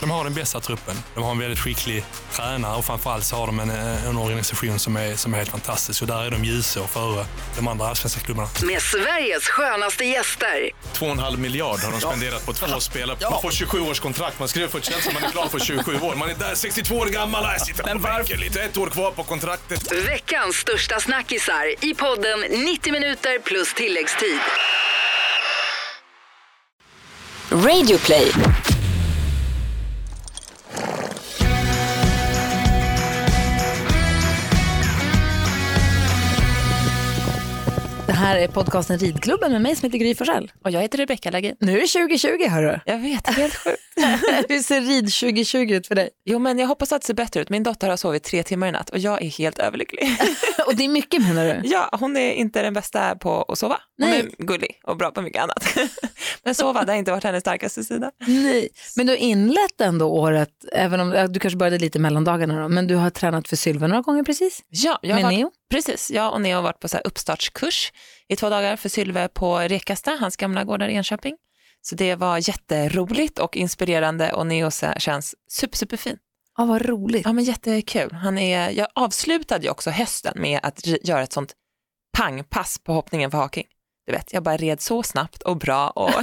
De har den bästa truppen. De har en väldigt skicklig tränare och framförallt så har de en, en organisation som är, som är helt fantastisk. Och där är de ljusår före de andra allsvenska klubbarna. Med Sveriges skönaste gäster. 2,5 miljard har de spenderat på två spelare. Man får 27 års kontrakt. Man skriver för ett Chelsea man är klar för 27 år. Man är där 62 år gammal. Jag sitter på bänken lite. Ett år kvar på kontraktet. Veckans största snackisar i podden 90 minuter plus tilläggstid. Radioplay. Här är podcasten Ridklubben med mig som heter Gry Forssell. Och jag heter Rebecka Lagin. Nu är det 2020 hörru. Jag vet, det är helt sjukt. Hur ser rid 2020 ut för dig? Jo men jag hoppas att det ser bättre ut. Min dotter har sovit tre timmar i natt och jag är helt överlycklig. Och det är mycket menar du? ja, hon är inte den bästa på att sova. Hon Nej. är gullig och bra på mycket annat. men sova, det har inte varit hennes starkaste sida. Nej. Men du har inlett ändå året, även om du kanske började lite i mellandagarna då, men du har tränat för Sylve några gånger precis? Ja, jag har Med varit, Neo? Precis, jag och Neo har varit på så uppstartskurs i två dagar för Sylve på Rekasta, hans gamla gård där i Enköping. Så det var jätteroligt och inspirerande och Neo känns super, superfin. Ja, vad roligt. Ja men jättekul. Han är, jag avslutade ju också hösten med att göra ett sånt pangpass på hoppningen för haking. Du vet, jag bara red så snabbt och bra och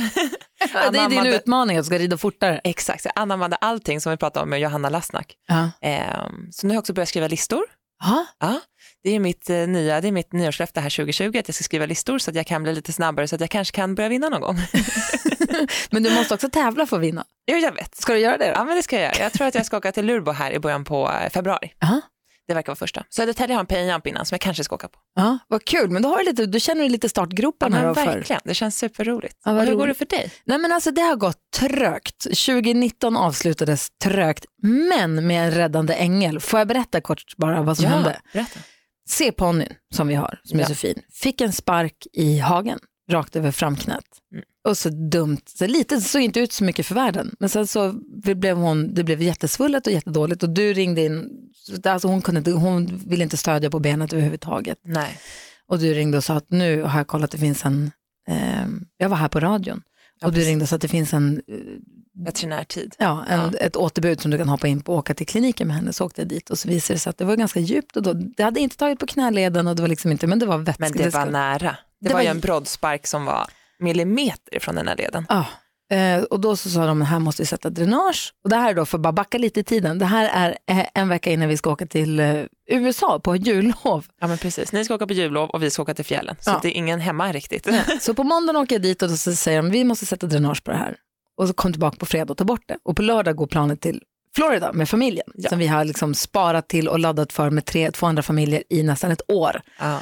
det är din utmaning att du ska rida fortare. Exakt, jag anammade allting som vi pratade om med Johanna Lassnack. Ja. Ehm, så nu har jag också börjat skriva listor. Ja. Ja, det är mitt eh, nya, det är mitt nyårslöfte här 2020 att jag ska skriva listor så att jag kan bli lite snabbare så att jag kanske kan börja vinna någon gång. Men du måste också tävla för att vinna. jo, jag vet. Ska du göra det då? Ja, men det ska jag göra. Jag tror att jag ska åka till Lurbo här i början på eh, februari. Ja. Det verkar vara första. Södertälje har en pay-jump innan som jag kanske ska åka på. Ja, vad kul, men då, har du lite, då känner du lite Ja, startgroparna men då för. verkligen, det känns superroligt. Ja, hur går det för dig? Nej men alltså det har gått trögt. 2019 avslutades trögt, men med en räddande ängel. Får jag berätta kort bara vad som hände? berätta. Se ponnyn som vi har, som är Ja. så fin, fick en spark i hagen, rakt över framknät. Mm. Och så dumt, så lite, såg inte ut så mycket för världen. Men sen så blev hon, det blev jättesvullet och jättedåligt och du ringde in, så- alltså hon, kunde hon ville inte stödja på benet överhuvudtaget. Nej. Och du ringde och sa att nu har jag kollat, det finns en, eh, jag var här på radion. Ja, och du precis. ringde och sa att det finns en eh, Veterinärtid. ja, en, ett återbud som du kan hoppa in på och åka till kliniken med henne. Så åkte jag dit och så visade det sig att det var ganska djupt och då, det hade inte tagit på knäleden och det var liksom inte, men det var vätska. Men det var ska- nära. Det, Det var var ju en broddspark som var millimeter från den här leden. Ja. Eh, och då så sa de, här måste vi sätta dränage. Och det här är då, för att bara backa lite i tiden, det här är eh, en vecka innan vi ska åka till eh, USA på jullov. Ja men precis, ni ska åka på jullov och vi ska åka till fjällen. Så Ja. det är ingen hemma riktigt. Så på måndagen åker jag dit och då så säger de, vi måste sätta dränage på det här. Och så kom tillbaka på fredag och ta bort det. Och på lördag går planet till Florida med familjen. Ja. Som vi har liksom sparat till och laddat för med tre, 200 familjer i nästan ett år. Ja.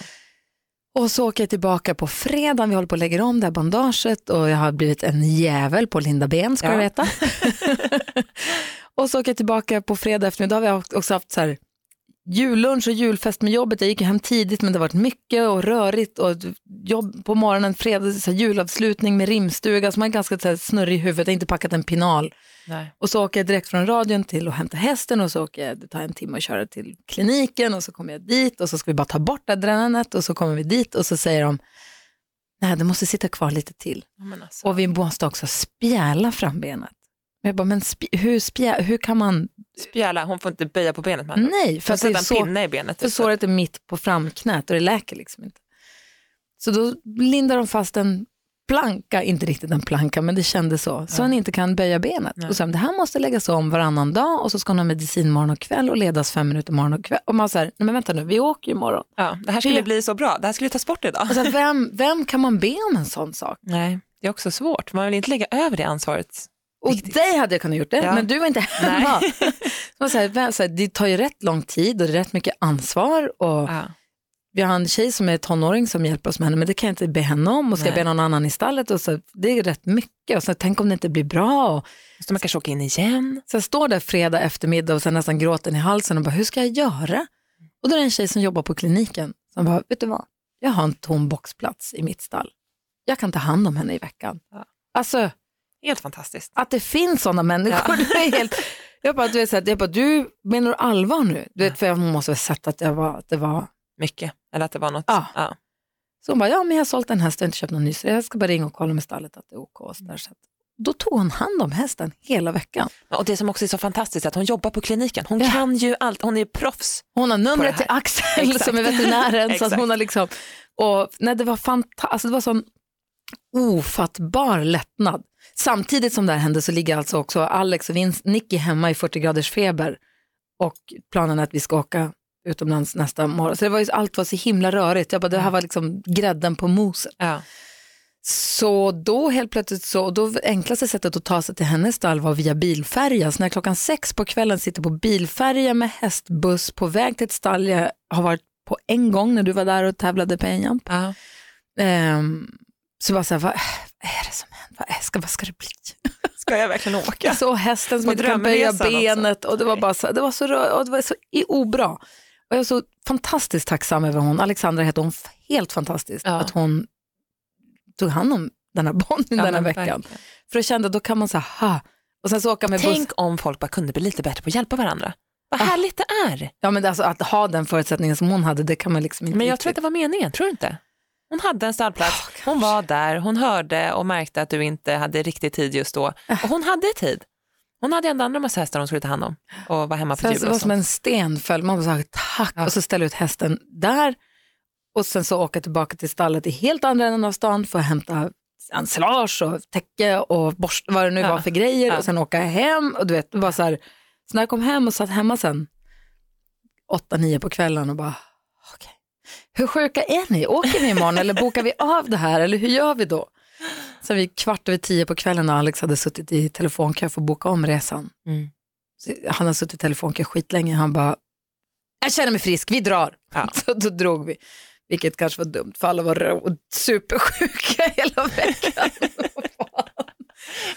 Och så åker jag tillbaka på fredag, vi håller på att lägga om det här bandaget och jag har blivit en jävel på Linda Ben ska Ja. du veta. och så åker jag tillbaka på fredag eftermiddag, vi har också haft så här jullunch och julfest med jobbet. Jag gick hem tidigt men det har varit mycket och rörigt och jobb på morgonen, fredag, så här, julavslutning med rimstuga så man är ganska så här, snurrig i huvudet, jag inte packat en pinal. Nej. Och så åker jag direkt från radion till att hämta hästen och så åker jag, det tar en timme att köra till kliniken och så kommer jag dit och så ska vi bara ta bort dränandet och så kommer vi dit och så säger de, nej det måste sitta kvar lite till. Alltså. Och vi måste också spjäla frambenet. Men Jag bara, men spj- hur, spjä, hur kan man, Spjäla, hon får inte böja på benet med nej, för att det är så, pinne i benet. för typ. såret är mitt på framknät och det läker liksom inte. Så då lindar de fast en planka, inte riktigt en planka, men det kändes så, så han inte kan böja benet. Nej. Och sen, det här måste läggas om varannan dag och så ska hon ha medicin morgon och kväll och ledas fem minuter morgon och kväll. Och man säger, nej men vänta nu, vi åker ju imorgon. Ja, det här skulle Det- bli så bra, det här skulle tas bort idag. Alltså, vem, vem kan man be om en sån sak? Nej, det är också svårt. Man vill inte lägga över det ansvaret. Och Riktigt. dig hade jag kunnat gjort det, Ja. men du var inte hemma. Så säger, vem- så här, det tar ju rätt lång tid och det är rätt mycket ansvar. Och Ja. Vi har en tjej som är tonåring som hjälper oss med henne, men det kan jag inte be henne om. Och ska jag Nej. be någon annan i stallet? Och så, det är rätt mycket. Och så, tänk om det inte blir bra. Och, Så man kanske åka in igen. så jag står där fredag eftermiddag och sen nästan gråten i halsen och bara, hur ska jag göra? Och då är det en tjej som jobbar på kliniken som bara, vet du vad? jag har en tom boxplats i mitt stall. Jag kan ta hand om henne i veckan. Ja. Alltså, Helt fantastiskt. att det finns sådana människor. Ja. Det är helt, jag bara, du, vet, så här, jag bara, du menar du allvar nu? Du vet, för jag måste ha sett att, jag var, att det var... Mycket. Eller att det var något. Ja. Ja. Så hon bara, ja men jag har sålt en häst och inte köpt någon ny, så jag ska bara ringa och kolla med stallet att det är OK. Och så där, så då tog hon hand om hästen hela veckan. Och det som också är så fantastiskt är att hon jobbar på kliniken. Hon Ja. kan ju allt. Hon är proffs. Hon har numret till Axel Exakt. som är veterinären. så hon har liksom, och, nej, det var fantastiskt, alltså, det var sån ofattbar lättnad. Samtidigt som det här hände så ligger alltså också Alex och Vince, Nicky hemma i 40 graders feber och planen är att vi ska åka utomlands nästa morgon. Så det var ju, allt var så himla rörigt. Jag bara, det här var liksom grädden på moset. Ja. Så då helt plötsligt så, och då enklaste sättet att ta sig till hennes stall var via bilfärja. Så när jag klockan sex på kvällen sitter på bilfärja med hästbuss på väg till ett stall jag har varit på en gång när du var där och tävlade på en jump. Ja. Ehm, så bara så här, vad är det som händer? Vad, är, ska, vad ska det bli? Ska jag verkligen åka? Såg hästen som inte kan böja drömresan benet och det var bara så, det var så, och det var så obra. Och jag är så fantastiskt tacksam över hon, Alexandra heter hon, helt fantastiskt Ja. att hon tog hand om den här bonden Ja, den här veckan. verkligen. För jag kände då kan man säga ha. Och sen så åka med buss. Tänk om folk bara kunde bli lite bättre på att hjälpa varandra. Vad Ah. härligt det är. Ja men alltså, att ha den förutsättningen som hon hade, det kan man liksom inte Men jag riktigt. tror att det var meningen, tror du inte? Hon hade en stallplats, Ja, hon var där, hon hörde och märkte att du inte hade riktig tid just då. Äh. Och hon hade tid. Hon hade ändå andra massa hästar hon skulle ta hand om och vara hemma på jul och var det som en sten föll. Man bara sa tack och så ställa ut hästen där och sen så åka tillbaka till stallet i helt andra änden av stan för att hämta ensilage och täcke och borst, vad det nu Ja. var för grejer Ja. och sen åka hem och du vet, det var så här, så när jag kom hem och satt hemma sen åtta, nio på kvällen och bara hur sjuka är ni? Åker ni imorgon eller bokar vi av det här eller hur gör vi då? Sen vid kvart över tio på kvällen när Alex hade suttit i telefonkö för att boka om resan Mm. han har suttit i telefonkö skitlänge. Han bara, jag känner mig frisk, vi drar. Ja. Så då drog vi. Vilket kanske var dumt för alla var supersjuka hela veckan.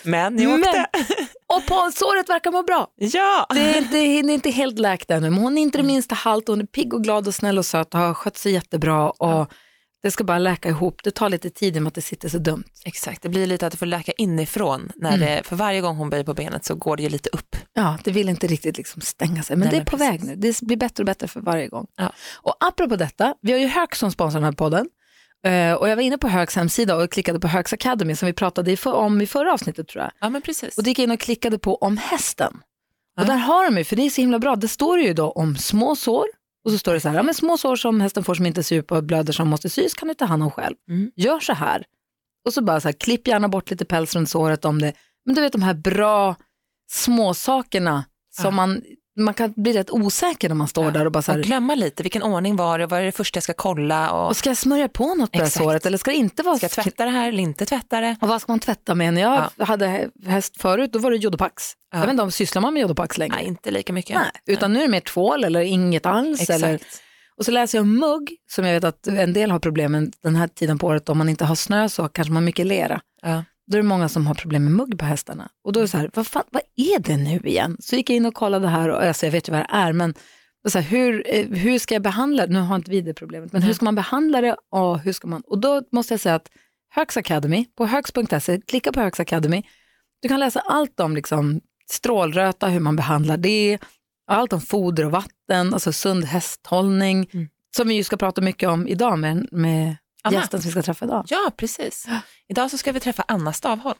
Men ni åkte. och pulsåret verkar må bra. Ja! Det är, inte, det är inte helt läkt ännu, men hon är inte det minsta halt. Hon är pigg och glad och snäll och söt och har skött sig jättebra. Och Det ska bara läka ihop. Det tar lite tid i och med att det sitter så dumt. Exakt, det blir lite att det får läka inifrån. När Mm. det, för varje gång hon böjer på benet så går det ju lite upp. Ja, det vill inte riktigt liksom stänga sig, men Nej, det är men på precis. väg nu. Det blir bättre och bättre för varje gång. Ja. Och apropå detta, vi har ju Höök som sponsrar den här podden. Eh, och jag var inne på Hööks hemsida och klickade på Hööks Academy som vi pratade om i förra avsnittet tror jag. Ja, men precis. Och då gick jag in och klickade på om hästen. Ja. Och där har de ju, för det är så himla bra, det står ju då om små sår. Och så står det så här, ja, men små sår som hästen får som inte ser ut och blöder som måste sys kan du ta hand om själv. Mm. Gör så här. Och så bara så här, klipp gärna bort lite päls runt såret om det. Men du vet de här bra små sakerna som Ja. man, man kan bli rätt osäker när man står Ja. där och bara så här, och glömma lite, vilken ordning var det, vad är det första jag ska kolla och och ska jag smörja på något på det här såret eller ska det inte vara ska jag tvätta det här eller inte tvätta det? Och vad ska man tvätta med? När jag hade häst förut, då var det Jodopax. Ja. Jag vet inte om sysslar man med Jodopax längre? Nej, inte lika mycket. Nej, utan nu är det mer tvål eller inget alls. Exakt. Eller, och så läser jag om mugg, som jag vet att en del har problem med den här tiden på året. Om man inte har snö så kanske man har mycket lera. Ja. Då är det många som har problem med mugg på hästarna. Och då är det så här, vad, fan, vad är det nu igen? Så gick jag in och kollade här, och alltså jag vet ju vad det är, men så här, hur, eh, hur ska jag behandla det? Nu har inte vi det problemet, men hur ska man behandla det? Och, hur ska man? och då måste jag säga att Högs Academy, på högs.se, klicka på Högs Academy. Du kan läsa allt om liksom, strålröta, hur man behandlar det, allt om foder och vatten, alltså sund hästhållning, Mm. som vi ju ska prata mycket om idag med, med Anna. gästen som vi ska träffa idag. Ja, precis. Idag så ska vi träffa Anna Stavholm.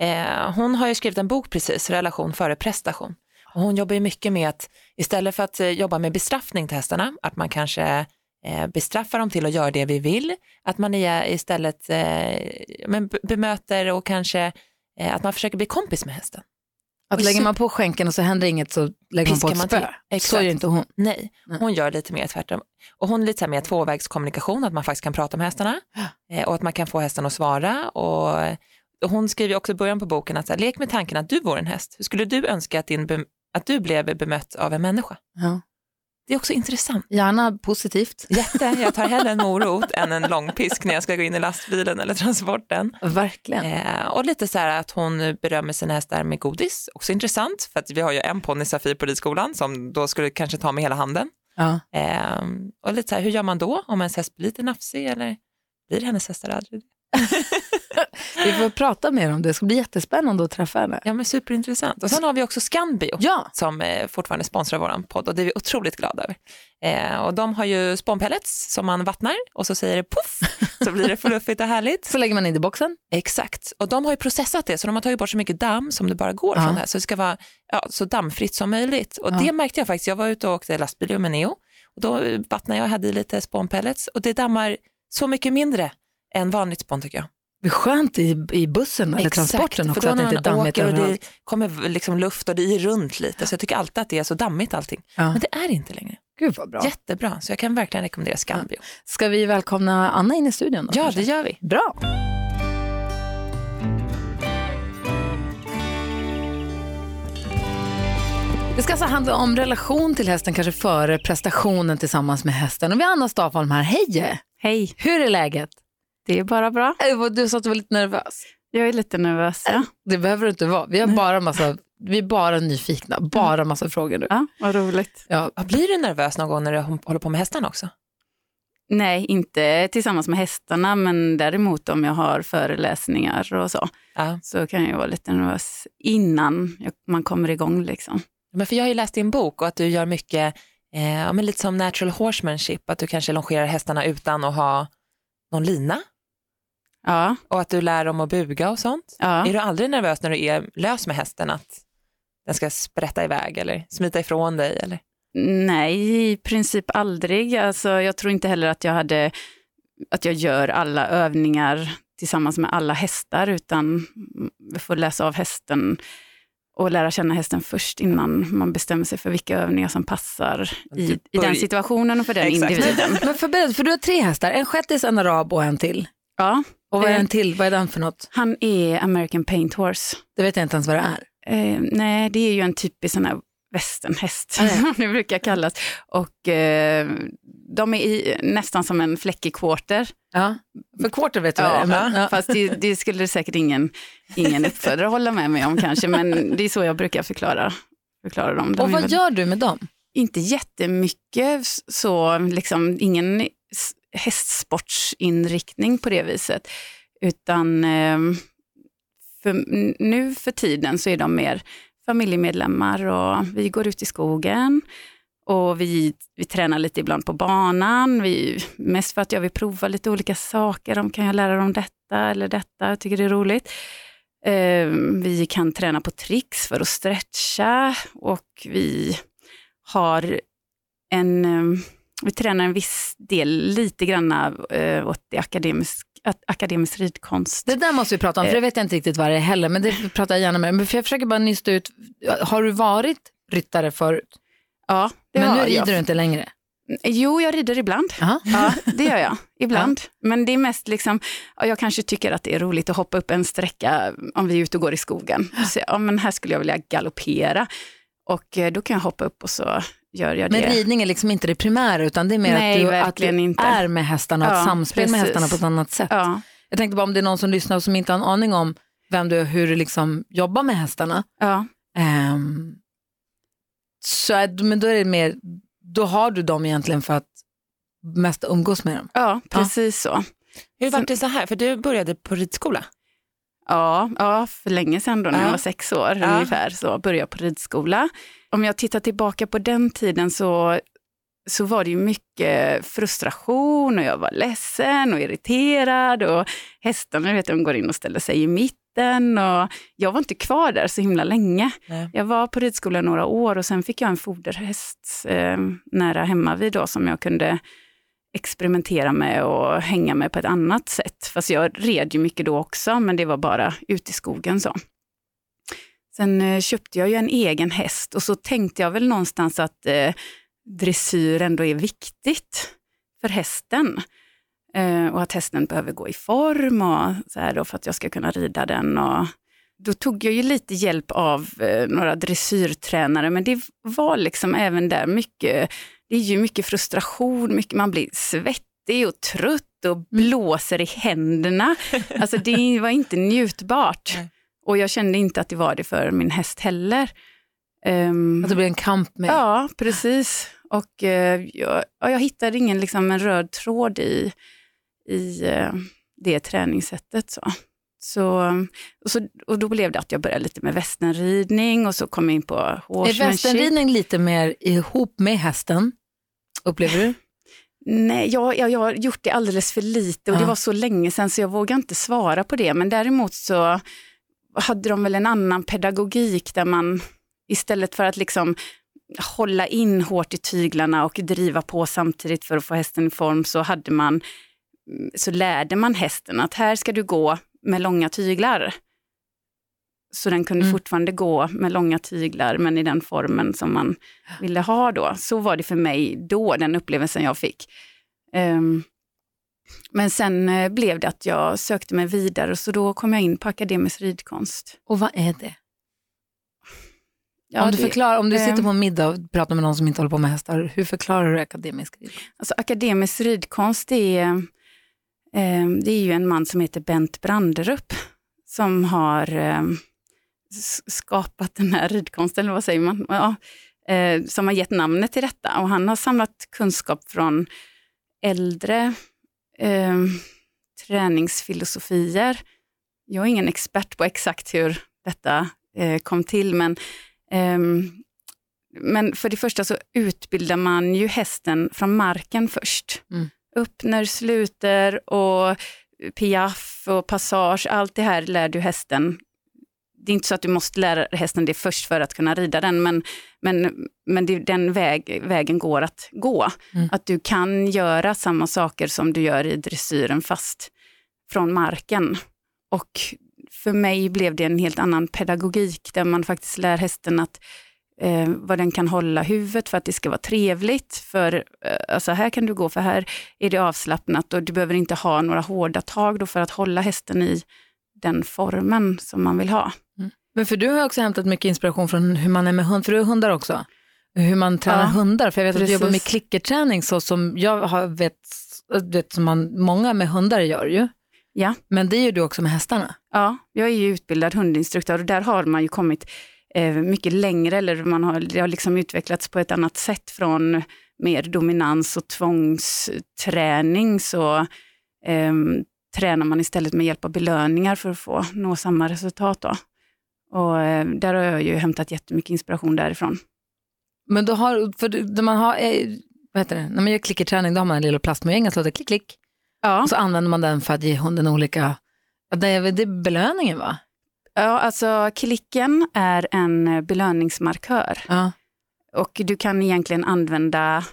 Eh, hon har ju skrivit en bok precis, Relation före prestation. Och hon jobbar ju mycket med att istället för att eh, jobba med bestraffning till hästarna, att man kanske eh, bestraffar dem till att göra det vi vill, att man istället eh, men bemöter och kanske eh, att man försöker bli kompis med hästen. Att lägger man på skänken och så händer inget så lägger man på ett man spö. Så ju inte hon. Nej, hon gör lite mer tvärtom. Och hon är lite så här mer tvåvägskommunikation, att man faktiskt kan prata med hästarna eh, och att man kan få hästen att svara. Och, och hon skriver också i början på boken att så här, lek med tanken att du vore en häst. Hur skulle du önska att, din att du blev bemött av en människa? Ja. Det är också intressant. Gärna positivt. Jätte, jag tar hellre en morot än en långpisk när jag ska gå in i lastbilen eller transporten. Verkligen. Eh, och lite så här att hon berömmer sina hästar med godis, också intressant för att vi har ju en ponny Safir på ridskolan som då skulle kanske ta med hela handen. Ja. Ehm, och lite så här, hur gör man då om ens häst blir lite nafsig eller blir hennes hästar aldrig det? Vi får prata mer om det, det ska bli jättespännande att träffa henne. Ja men superintressant. Och sen har vi också Scanbio Ja, som eh, fortfarande sponsrar vår podd och det är vi otroligt glada över. Eh, och de har ju spånpellets som man vattnar och så säger det poff så blir det fluffigt och härligt. så lägger man in det i boxen. Exakt, och de har ju processat det så de har tagit bort så mycket damm som det bara går Ja. från det här så det ska vara ja, så dammfritt som möjligt. Och det märkte jag faktiskt, jag var ute och åkte lastbil med Neo och då vattnade jag och hade i lite spånpellets och det dammar så mycket mindre än vanligt spån tycker jag. Det är skönt i, i bussen eller transporten för också då att det inte är dammigt åker och det kommer liksom luft och det är runt lite så jag tycker alltid att det är så dammigt allting. Ja. Men det är det inte längre. Gud vad bra. Jättebra, så jag kan verkligen rekommendera Scambio. Ska vi välkomna Anna in i studion? Då, Ja, kanske? det gör vi. Bra. Det ska alltså handla om relation till hästen, kanske före prestationen tillsammans med hästen. Och vi har Anna Stafholm här. Hej! Hej, Hur är läget? Det är bara bra. Du sa att du var lite nervös. Jag är lite nervös. Ja, Det behöver du inte vara. Vi, har bara massa, vi är bara nyfikna, bara massa frågor nu. ja vad roligt. Ja, Blir du nervös någon gång när du håller på med hästarna också? Nej, inte tillsammans med hästarna, men däremot om jag har föreläsningar och så, Ja. så kan jag vara lite nervös innan man kommer igång. Liksom. Men för jag har ju läst din bok och att du gör mycket, eh, men lite som natural horsemanship, att du kanske longerar hästarna utan att ha någon lina Ja, och att du lär dem att buga och sånt. ja. Är du aldrig nervös när du är lös med hästen att den ska sprätta iväg eller smita ifrån dig? Eller? Nej, i princip aldrig. Alltså, jag tror inte heller att jag hade att jag gör alla övningar tillsammans med alla hästar, utan vi får läsa av hästen och lära känna hästen först innan man bestämmer sig för vilka övningar som passar i, i den situationen och för den Exakt. individen. Men för, för du har tre hästar, en shettis, en arab och en till. Ja, Och vad är Eh. en till? Vad är den för något? han är American Paint Horse. Det vet jag inte ens vad det är. Eh, nej, det är ju en typisk sån här västernhäst, som det brukar kallas. Och eh, de är i, nästan som en fläckig quarter. Ja. För quarter vet du vad det är. Ja. Fast det, det skulle säkert ingen, ingen uppfödare hålla med mig om kanske, men det är så jag brukar förklara, förklara dem. De Och vad väl gör du med dem? Inte jättemycket, så liksom ingen hästsportsinriktning på det viset, utan eh, för, nu för tiden så är de mer familjemedlemmar och vi går ut i skogen och vi, vi tränar lite ibland på banan. Vi, mest för att jag vill prova lite olika saker. Om kan jag lära dem detta eller detta? Jag tycker det är roligt. Eh, vi kan träna på tricks för att stretcha och vi har en, eh, vi tränar en viss del lite grann eh, åt det akademisk, at- akademisk ridkonst. Det där måste vi prata om, för det vet jag inte riktigt vad det är heller, men det pratar jag gärna med. Men för jag försöker bara nysta ut, har du varit ryttare förut? Ja, det men nu har rider jag. du inte längre? Jo, jag rider ibland. Aha. Ja, det gör jag. Ibland. Men det är mest liksom, ja, jag kanske tycker att det är roligt att hoppa upp en sträcka om vi är ute och går i skogen. Så, ja, men här skulle jag vilja galoppera. Och eh, då kan jag hoppa upp och så gör jag Men det. ridning är liksom inte det primära, utan det är mer Nej, att, du, att du inte. är med hästarna och ett Ja, samspel med precis. hästarna på ett annat sätt. Ja, Jag tänkte bara om det är någon som lyssnar och som inte har en aning om vem du är, hur du liksom jobbar med hästarna. ja, Ehm, så är, men då är det mer, då har du dem egentligen för att mest umgås med dem. ja, precis så. Hur var det så här? För du började på ridskola. Ja, ja, för länge sedan då när Ja. jag var sex år Ja. ungefär så började jag på ridskola. Om jag tittar tillbaka på den tiden så, så var det ju mycket frustration och jag var ledsen och irriterad och hästarna vet, de går in och ställer sig i mitten och jag var inte kvar där så himla länge. Nej. Jag var på ridskola några år och sen fick jag en foderhäst eh, nära hemma vid då som jag kunde experimentera med och hänga med på ett annat sätt. Fast jag red ju mycket då också, men det var bara ute i skogen så. Sen eh, köpte jag ju en egen häst och så tänkte jag väl någonstans att eh, dressyr ändå är viktigt för hästen. Eh, och att hästen behöver gå i form och så här då för att jag ska kunna rida den. Och då tog jag ju lite hjälp av eh, några dressyrtränare, men det var liksom även där mycket, det är ju mycket frustration, mycket, man blir svettig och trött och blåser i händerna. Alltså det var inte njutbart. Nej. Och jag kände inte att det var det för min häst heller. Ehm, Att det blir en kamp med. Ja, precis. Och eh, jag, jag hittade ingen liksom, en röd tråd i, i eh, det träningssättet. Så. Så, och, så, och då blev det att jag började lite med västernridning och så kom jag in på horsemanship. Är västernridning lite mer ihop med hästen, upplever du? Nej, jag, jag, jag har gjort det alldeles för lite och ja. det var så länge sedan så jag vågar inte svara på det. Men däremot så hade de väl en annan pedagogik där man istället för att liksom hålla in hårt i tyglarna och driva på samtidigt för att få hästen i form så hade man så lärde man hästen att här ska du gå med långa tyglar. Så den kunde mm. fortfarande gå med långa tyglar men i den formen som man ville ha då. Så var det för mig då, den upplevelsen jag fick. Um, men sen uh, blev det att jag sökte mig vidare så då kom jag in på akademisk ridkonst. Och vad är det? Ja, om du, förklarar, om du sitter på en middag och pratar med någon som inte håller på med hästar, hur förklarar du akademisk ridkonst? Alltså, akademisk ridkonst är, eh, det är ju en man som heter Bent Branderup som har eh, skapat den här ridkonsten, eller vad säger man? Ja, eh, som har gett namnet till detta. Och han har samlat kunskap från äldre eh, träningsfilosofier. Jag är ingen expert på exakt hur detta eh, kom till, men, ehm, men för det första så utbildar man ju hästen från marken först. Mm. Öppner, sluter och piaff och passage, allt det här lär du hästen det är inte så att du måste lära hästen det först för att kunna rida den, men, men, men det, den väg, vägen går att gå. Mm. Att du kan göra samma saker som du gör i dressyren fast från marken. Och för mig blev det en helt annan pedagogik där man faktiskt lär hästen att eh, vad den kan hålla huvudet för att det ska vara trevligt. För eh, alltså här kan du gå för här är det avslappnat och du behöver inte ha några hårda tag då för att hålla hästen i den formen som man vill ha. Men för du har också hämtat mycket inspiration från hur man är med hund, för du har hundar också. Hur man tränar ja, hundar, för jag vet att du jobbar med klickerträning så som jag har vet, vet som man, många med hundar gör ju. Ja. Men det gör du också med hästarna. Ja, jag är ju utbildad hundinstruktör och där har man ju kommit eh, mycket längre, eller man har, det har liksom utvecklats på ett annat sätt från mer dominans och tvångsträning. Så eh, tränar man istället med hjälp av belöningar för att få nå samma resultat. Då. Och eh, där har jag ju hämtat jättemycket inspiration därifrån. Men då har, för när man har, eh, vad heter det, när man gör klickerträning då har man en liten plastmojäng som låter klick klick. Ja. Och så använder man den för att ge hunden olika, det är, det är belöningen va? Ja, alltså klicken är en belöningsmarkör. Ja. Och du kan egentligen använda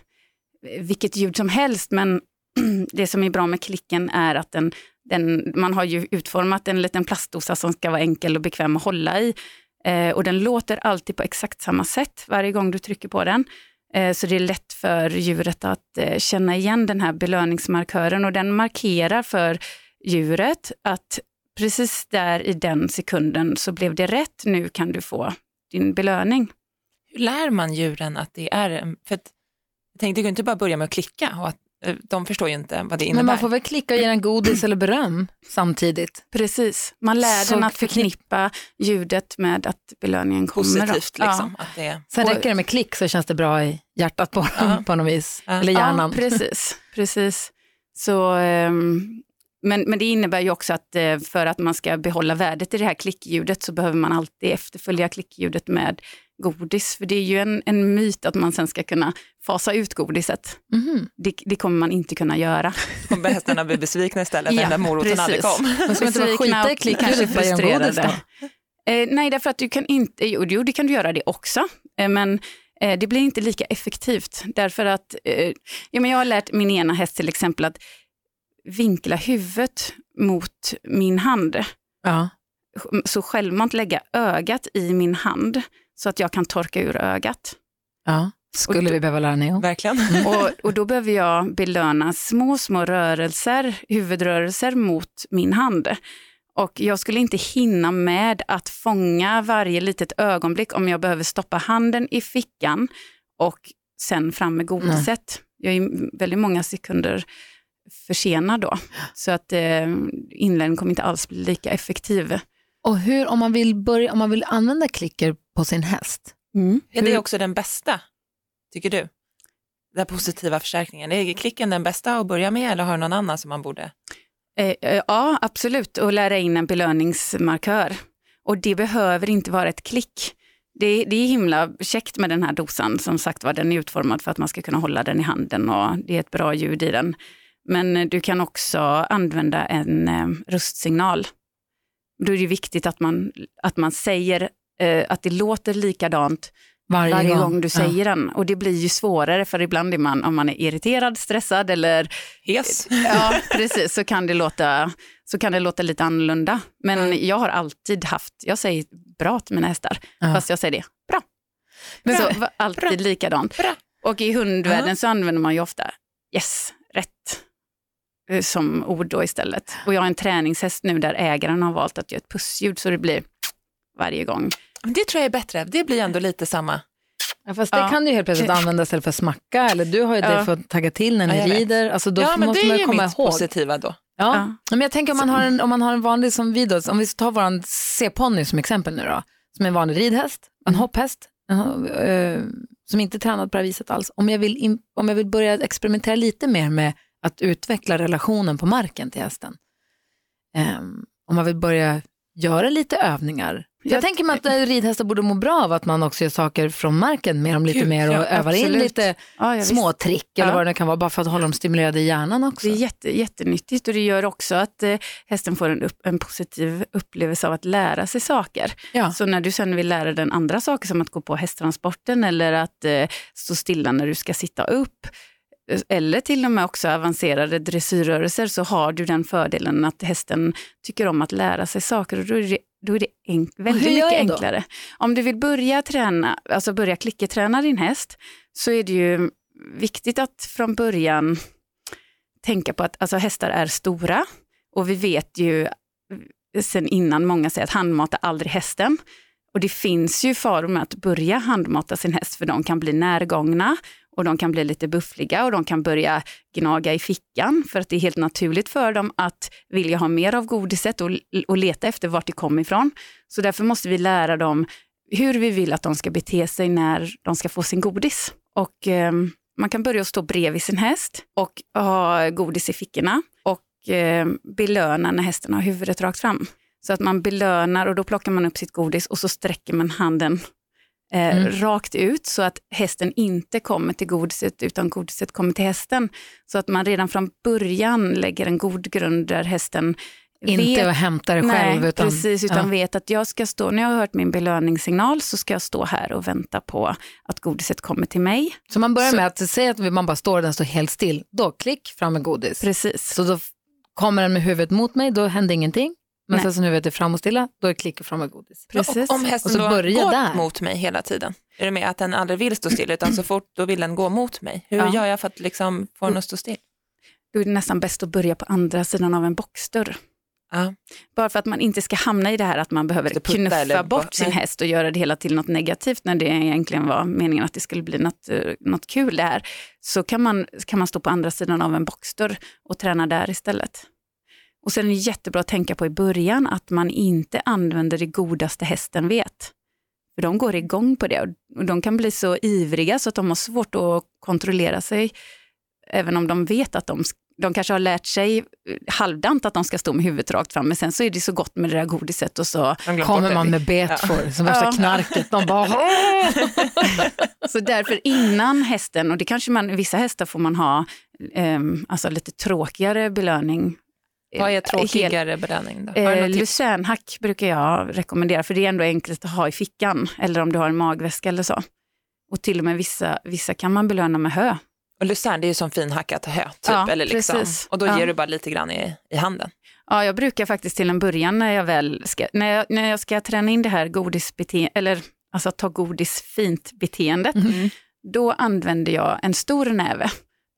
vilket ljud som helst, men det som är bra med klicken är att den den, man har ju utformat en liten plastdosa som ska vara enkel och bekväm att hålla i. Eh, och den låter alltid på exakt samma sätt varje gång du trycker på den. Eh, så det är lätt för djuret att eh, känna igen den här belöningsmarkören och den markerar för djuret att precis där i den sekunden så blev det rätt, nu kan du få din belöning. Hur lär man djuren att det är, för att, jag tänkte, du kan inte bara börja med att klicka och att de förstår ju inte vad det innebär. Men man får väl klicka och ge den godis eller beröm samtidigt. Precis, man lär så den att förknippa ljudet med att belöningen kommer. Positivt liksom. Ja. Att det... Sen räcker det med klick så känns det bra i hjärtat på, ja. på något vis, ja. eller hjärnan. Ja, precis, precis. Så, um, men, men det innebär ju också att eh, för att man ska behålla värdet i det här klickljudet så behöver man alltid efterfölja klickljudet med godis. För det är ju en, en myt att man sen ska kunna fasa ut godiset. Mm. Det, det, kommer man inte kunna göra. Kommer hästarna bli besvikna istället ja, den moroten aldrig kom? De ska inte bara skita i klickljudet för att godis då? Eh, nej, därför att du kan inte, jo, jo det kan du göra det också, eh, men eh, det blir inte lika effektivt. Därför att, eh, ja, men jag har lärt min ena häst till exempel att vinkla huvudet mot min hand. Ja. Så självmant lägga ögat i min hand så att jag kan torka ur ögat. Ja, skulle då, vi behöva lära Neo. Verkligen. Och, och då behöver jag belöna små, små rörelser, huvudrörelser mot min hand. Och jag skulle inte hinna med att fånga varje litet ögonblick om jag behöver stoppa handen i fickan och sen fram med godiset. Jag är väldigt många sekunder försenad då. Så att eh, inlärningen kommer inte alls bli lika effektiv. Och hur, om man vill, börja, om man vill använda klicker på sin häst? Mm. Är det också den bästa, tycker du? den positiva förstärkningen? Är klicken den bästa att börja med eller har du någon annan som man borde? Eh, eh, ja, absolut, och lära in en belöningsmarkör. Och det behöver inte vara ett klick. Det, det är himla käckt med den här dosan, som sagt var den är utformad för att man ska kunna hålla den i handen och det är ett bra ljud i den. Men du kan också använda en eh, röstsignal. Då är det viktigt att man, att man säger eh, att det låter likadant varje, varje gång. gång. du säger ja. den. Och det blir ju svårare för ibland är man, om man är irriterad, stressad eller hes, ja, precis, så kan det låta så kan det låta lite annorlunda. Men mm. jag har alltid haft, jag säger bra till mina hästar, ja. fast jag säger det, bra. Bra. så alltid bra. likadant. Bra. Och i hundvärlden ja. så använder man ju ofta yes, rätt som ord då istället. Och jag har en träningshäst nu där ägaren har valt att göra ett pussljud så det blir varje gång. Det tror jag är bättre, det blir ändå lite samma. Ja, fast det ja. kan du helt plötsligt använda istället för att smacka eller du har ju ja. det för att tagga till när ni ja, rider. Alltså, då ja, men måste det man är komma mitt ihåg. positiva då. Ja. ja. men jag tänker om man, har en, om man har en vanlig som vi då, om vi tar vår C-ponny som exempel nu då, som är en vanlig ridhäst, en mm. hopphäst, en, uh, som inte är tränad på det här viset alls. Om jag, vill in, om jag vill börja experimentera lite mer med att utveckla relationen på marken till hästen, um, om man vill börja göra lite övningar jag, jag tänker mig att ridhästar borde må bra av att man också gör saker från marken med dem lite Kul, mer och ja, övar absolut. in lite ja, små trick eller ja. vad det kan vara, bara för att hålla dem stimulerade i hjärnan också. Det är jätte, jättenyttigt och det gör också att eh, hästen får en, upp, en positiv upplevelse av att lära sig saker. Ja. Så när du sen vill lära den andra saker som att gå på hästtransporten eller att eh, stå stilla när du ska sitta upp, eller till och med också avancerade dressyrrörelser så har du den fördelen att hästen tycker om att lära sig saker och då är det, då är det enk, väldigt mycket enklare. Om du vill börja träna, alltså börja klicketräna din häst så är det ju viktigt att från början tänka på att alltså, hästar är stora och vi vet ju sen innan många säger att handmata aldrig hästen. Och det finns ju faror med att börja handmata sin häst för de kan bli närgångna och de kan bli lite buffliga och de kan börja gnaga i fickan för att det är helt naturligt för dem att vilja ha mer av godiset och, och leta efter vart det kommer ifrån. Så därför måste vi lära dem hur vi vill att de ska bete sig när de ska få sin godis. Och eh, man kan börja stå bredvid sin häst och ha godis i fickorna och eh, belöna när hästen har huvudet rakt fram. Så att man belönar och då plockar man upp sitt godis och så sträcker man handen eh, mm. rakt ut så att hästen inte kommer till godiset utan godiset kommer till hästen. Så att man redan från början lägger en god grund där hästen inte vet, att hämta det själv. Nej, utan, precis, utan ja. vet att jag ska stå, när jag har hört min belöningssignal så ska jag stå här och vänta på att godiset kommer till mig. Så man börjar så, med att säga att man bara står och den står helt still, då klick fram med godis. Precis. Så då kommer den med huvudet mot mig, då händer ingenting. Men Nej. sen så nu vet jag fram och stilla, då är klick och fram med godis. Precis. Och om hästen och så då går där. mot mig hela tiden, är det med att den aldrig vill stå still, utan så fort då vill den gå mot mig? Hur ja. gör jag för att liksom få den att stå still? Då är det nästan bäst att börja på andra sidan av en boxdörr. Ja. Bara för att man inte ska hamna i det här att man behöver knuffa bort sin häst och göra det hela till något negativt när det egentligen var meningen att det skulle bli något, eh, något kul det här. Så kan man, kan man stå på andra sidan av en boxdörr och träna där istället. Och sen är det jättebra att tänka på i början att man inte använder det godaste hästen vet. För de går igång på det och de kan bli så ivriga så att de har svårt att kontrollera sig. Även om de vet att de, de kanske har lärt sig eh, halvdant att de ska stå med huvudet rakt fram, men sen så är det så gott med det där godiset och så kommer man med betfor, ja. som värsta ja. knarket. De bara... så därför innan hästen, och det kanske man, vissa hästar får man ha eh, alltså lite tråkigare belöning vad är tråkigare belöning? Då? Eh, Lucernhack brukar jag rekommendera för det är ändå enkelt att ha i fickan eller om du har en magväska eller så. Och till och med vissa, vissa kan man belöna med hö. Och lucern det är ju som finhackat hö, typ, ja, eller liksom. och då ja. ger du bara lite grann i, i handen. Ja, jag brukar faktiskt till en början när jag väl ska, när jag, när jag ska träna in det här godisbeteendet, eller alltså ta godis fint beteendet, mm. då använder jag en stor näve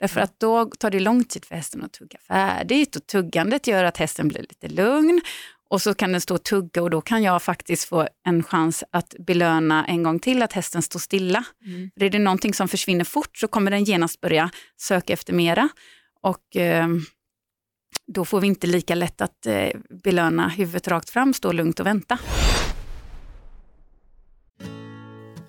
Därför att då tar det lång tid för hästen att tugga färdigt och tuggandet gör att hästen blir lite lugn. Och så kan den stå och tugga och då kan jag faktiskt få en chans att belöna en gång till att hästen står stilla. Mm. Är det någonting som försvinner fort så kommer den genast börja söka efter mera. Och eh, då får vi inte lika lätt att eh, belöna huvudet rakt fram, stå lugnt och vänta.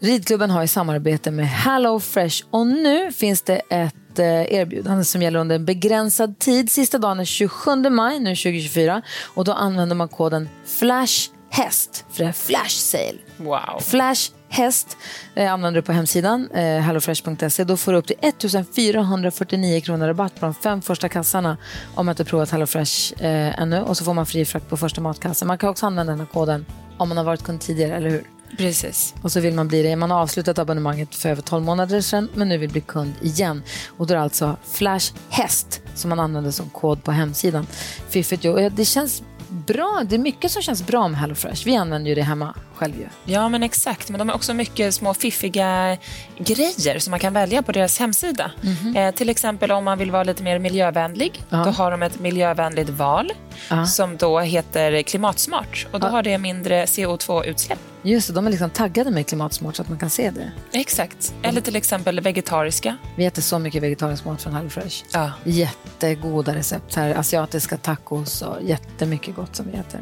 Ridklubben har i samarbete med Hello Fresh och nu finns det ett eh, erbjudande som gäller under en begränsad tid. Sista dagen är 27 maj nu 2024 och då använder man koden FLASHHäst för det är flash sale. Wow. Flash häst eh, använder du på hemsidan eh, hellofresh.se. Då får du upp till 1449 kronor rabatt på de fem första kassarna om man inte provat HelloFresh eh, ännu. Och så får man fri frakt på första matkassen. Man kan också använda den här koden om man har varit kund tidigare, eller hur? Precis. Och så vill man bli det. Man har avslutat abonnemanget för över 12 månader sedan men nu vill bli kund igen. Och då är det alltså Flash Häst som man använder som kod på hemsidan. Fiffigt ju. Det känns bra. Det är mycket som känns bra med HelloFresh. Vi använder ju det hemma själv ju. Ja, men exakt. Men de har också mycket små fiffiga grejer som man kan välja på deras hemsida. Eh, till exempel om man vill vara lite mer miljövänlig. Ja. Då har de ett miljövänligt val Ja. som då heter Klimatsmart. Och då har det mindre CO2-utsläpp. Just det, de är liksom taggade med klimatsmart så att man kan se det. Exakt. Eller till exempel vegetariska. Vi äter så mycket vegetarisk mat från HelloFresh. Ja. Jättegoda recept. Här, asiatiska tacos och jättemycket gott som vi äter.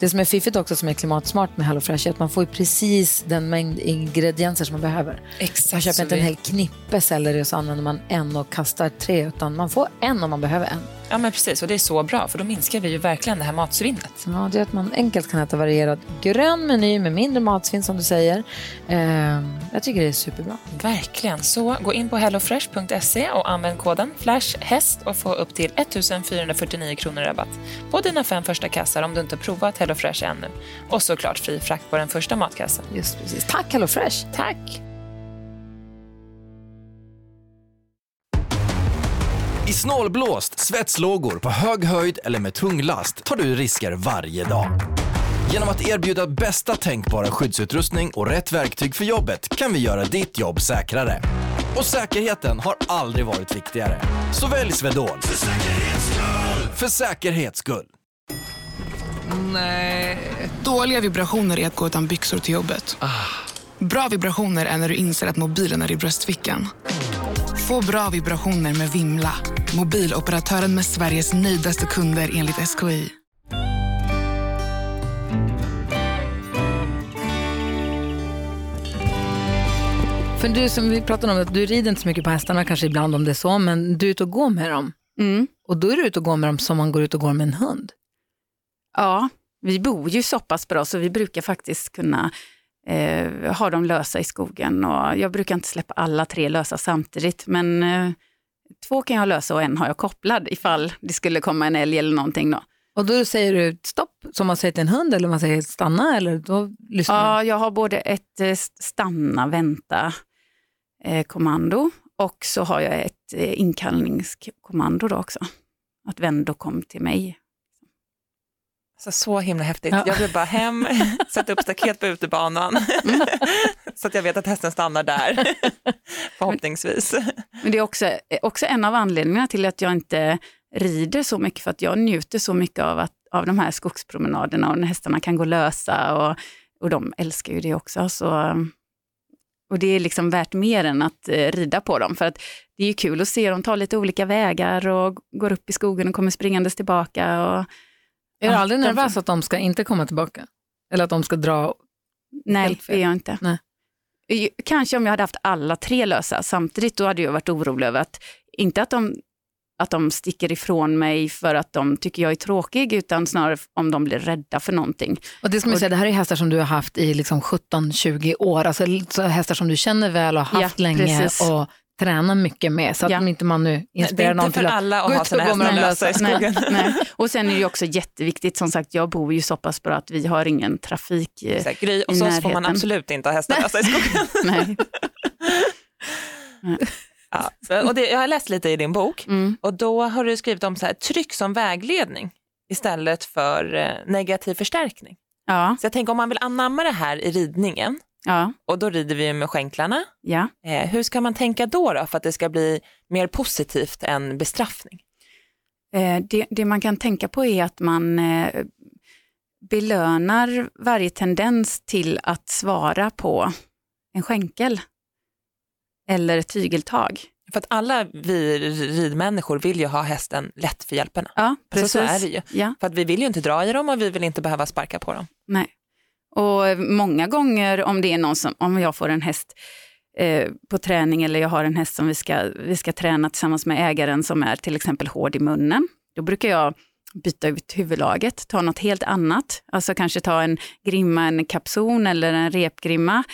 Det som är fiffigt också som är klimatsmart med HelloFresh är att man får precis den mängd ingredienser som man behöver. Exakt. Man köper inte en vi- hel knippe selleri och så använder man en och kastar tre utan man får en om man behöver en. Ja, men precis. Och det är så bra för då minskar vi ju verkligen det här matsvinnet. Ja, det är att man enkelt kan äta varierad grön meny med mindre matsvinn som du säger. Ehm, jag tycker det är superbra. Verkligen. Så gå in på hellofresh.se och använd koden FLASHHäst och få upp till 1449 kronor rabatt på dina fem första kassar om du inte provat HelloFresh ännu. Och såklart fri frakt på den första matkassen. Just precis. Tack HelloFresh! Tack! I snålblåst, svetslågor, på hög höjd eller med tung last tar du risker varje dag. Genom att erbjuda bästa tänkbara skyddsutrustning och rätt verktyg för jobbet kan vi göra ditt jobb säkrare. Och säkerheten har aldrig varit viktigare. Så välj Swedol. För säkerhets skull! För säkerhets skull. Dåliga vibrationer är att gå utan byxor till jobbet. Bra vibrationer är när du inser att mobilen är i bröstfickan. Få bra vibrationer med Vimla. Mobiloperatören med Sveriges nöjdaste kunder enligt SKI. För du som vi pratade om, att du rider inte så mycket på hästarna kanske ibland om det är så, men du är ute och går med dem. Mm. Och då är du ute och går med dem som man går ut och går med en hund. Ja, vi bor ju så pass bra så vi brukar faktiskt kunna eh, ha dem lösa i skogen. Och jag brukar inte släppa alla tre lösa samtidigt, men eh, två kan jag lösa och en har jag kopplad ifall det skulle komma en älg eller någonting. Då. Och då säger du stopp, som man säger till en hund, eller man säger stanna, eller då lyssnar man. Ja, jag har både ett eh, stanna, vänta eh, kommando och så har jag ett eh, inkallningskommando då också. Att vänd och kom till mig. Alltså, så himla häftigt. Ja. Jag vill bara hem, sätta upp staket på utebanan så att jag vet att hästen stannar där, förhoppningsvis. Men det är också, också en av anledningarna till att jag inte rider så mycket, för att jag njuter så mycket av, att, av de här skogspromenaderna och när hästarna kan gå lösa och, och de älskar ju det också. Så, och det är liksom värt mer än att eh, rida på dem, för att det är ju kul att se dem ta lite olika vägar och går upp i skogen och kommer springandes tillbaka. Och, Är du aldrig nervös att de ska inte komma tillbaka? Eller att de ska dra? Nej, det är jag inte. Nej. Kanske om jag hade haft alla tre lösa samtidigt, då hade jag varit orolig över att, inte att de, att de sticker ifrån mig för att de tycker jag är tråkig, utan snarare om de blir rädda för någonting. Och det ska man säga, det här är hästar som du har haft i liksom 17-20 år, alltså så hästar som du känner väl och har haft Ja, länge precis. och tränar mycket med, så att Ja. inte man nu inspirerar någon inte till att alla gå att ut gå med hästar dem lösa i Nej, skogen. nej. Och sen är det också jätteviktigt, som sagt, jag bor ju så pass bra att vi har ingen trafik. eh, Så här, Gry, I och så får man närheten. absolut inte ha hästar lösa i skogen. Nej. Ja, så- och det, jag har läst lite i din bok Mm. och då har du skrivit om så här, tryck som vägledning istället för eh, negativ förstärkning. Ja, Så jag tänker om man vill anamma det här i ridningen ja, och då rider vi med skänklarna. ja. Eh, hur ska man tänka då, då för att det ska bli mer positivt än bestraffning? Eh, Det, det man kan tänka på är att man eh, belönar varje tendens till att svara på en skänkel eller ett tygeltag. För att alla vi ridmänniskor vill ju ha hästen lätt för hjälperna. Ja, Alltså, precis. så är det ju. Ja, För att vi vill ju inte dra i dem och vi vill inte behöva sparka på dem. nej. Och många gånger om det är någon som, om jag får en häst eh, på träning eller jag har en häst som vi ska, vi ska träna tillsammans med ägaren som är till exempel hård i munnen. Då brukar jag byta ut huvudlaget, ta något helt annat. Alltså kanske ta en grimma, en kapson eller en repgrimma.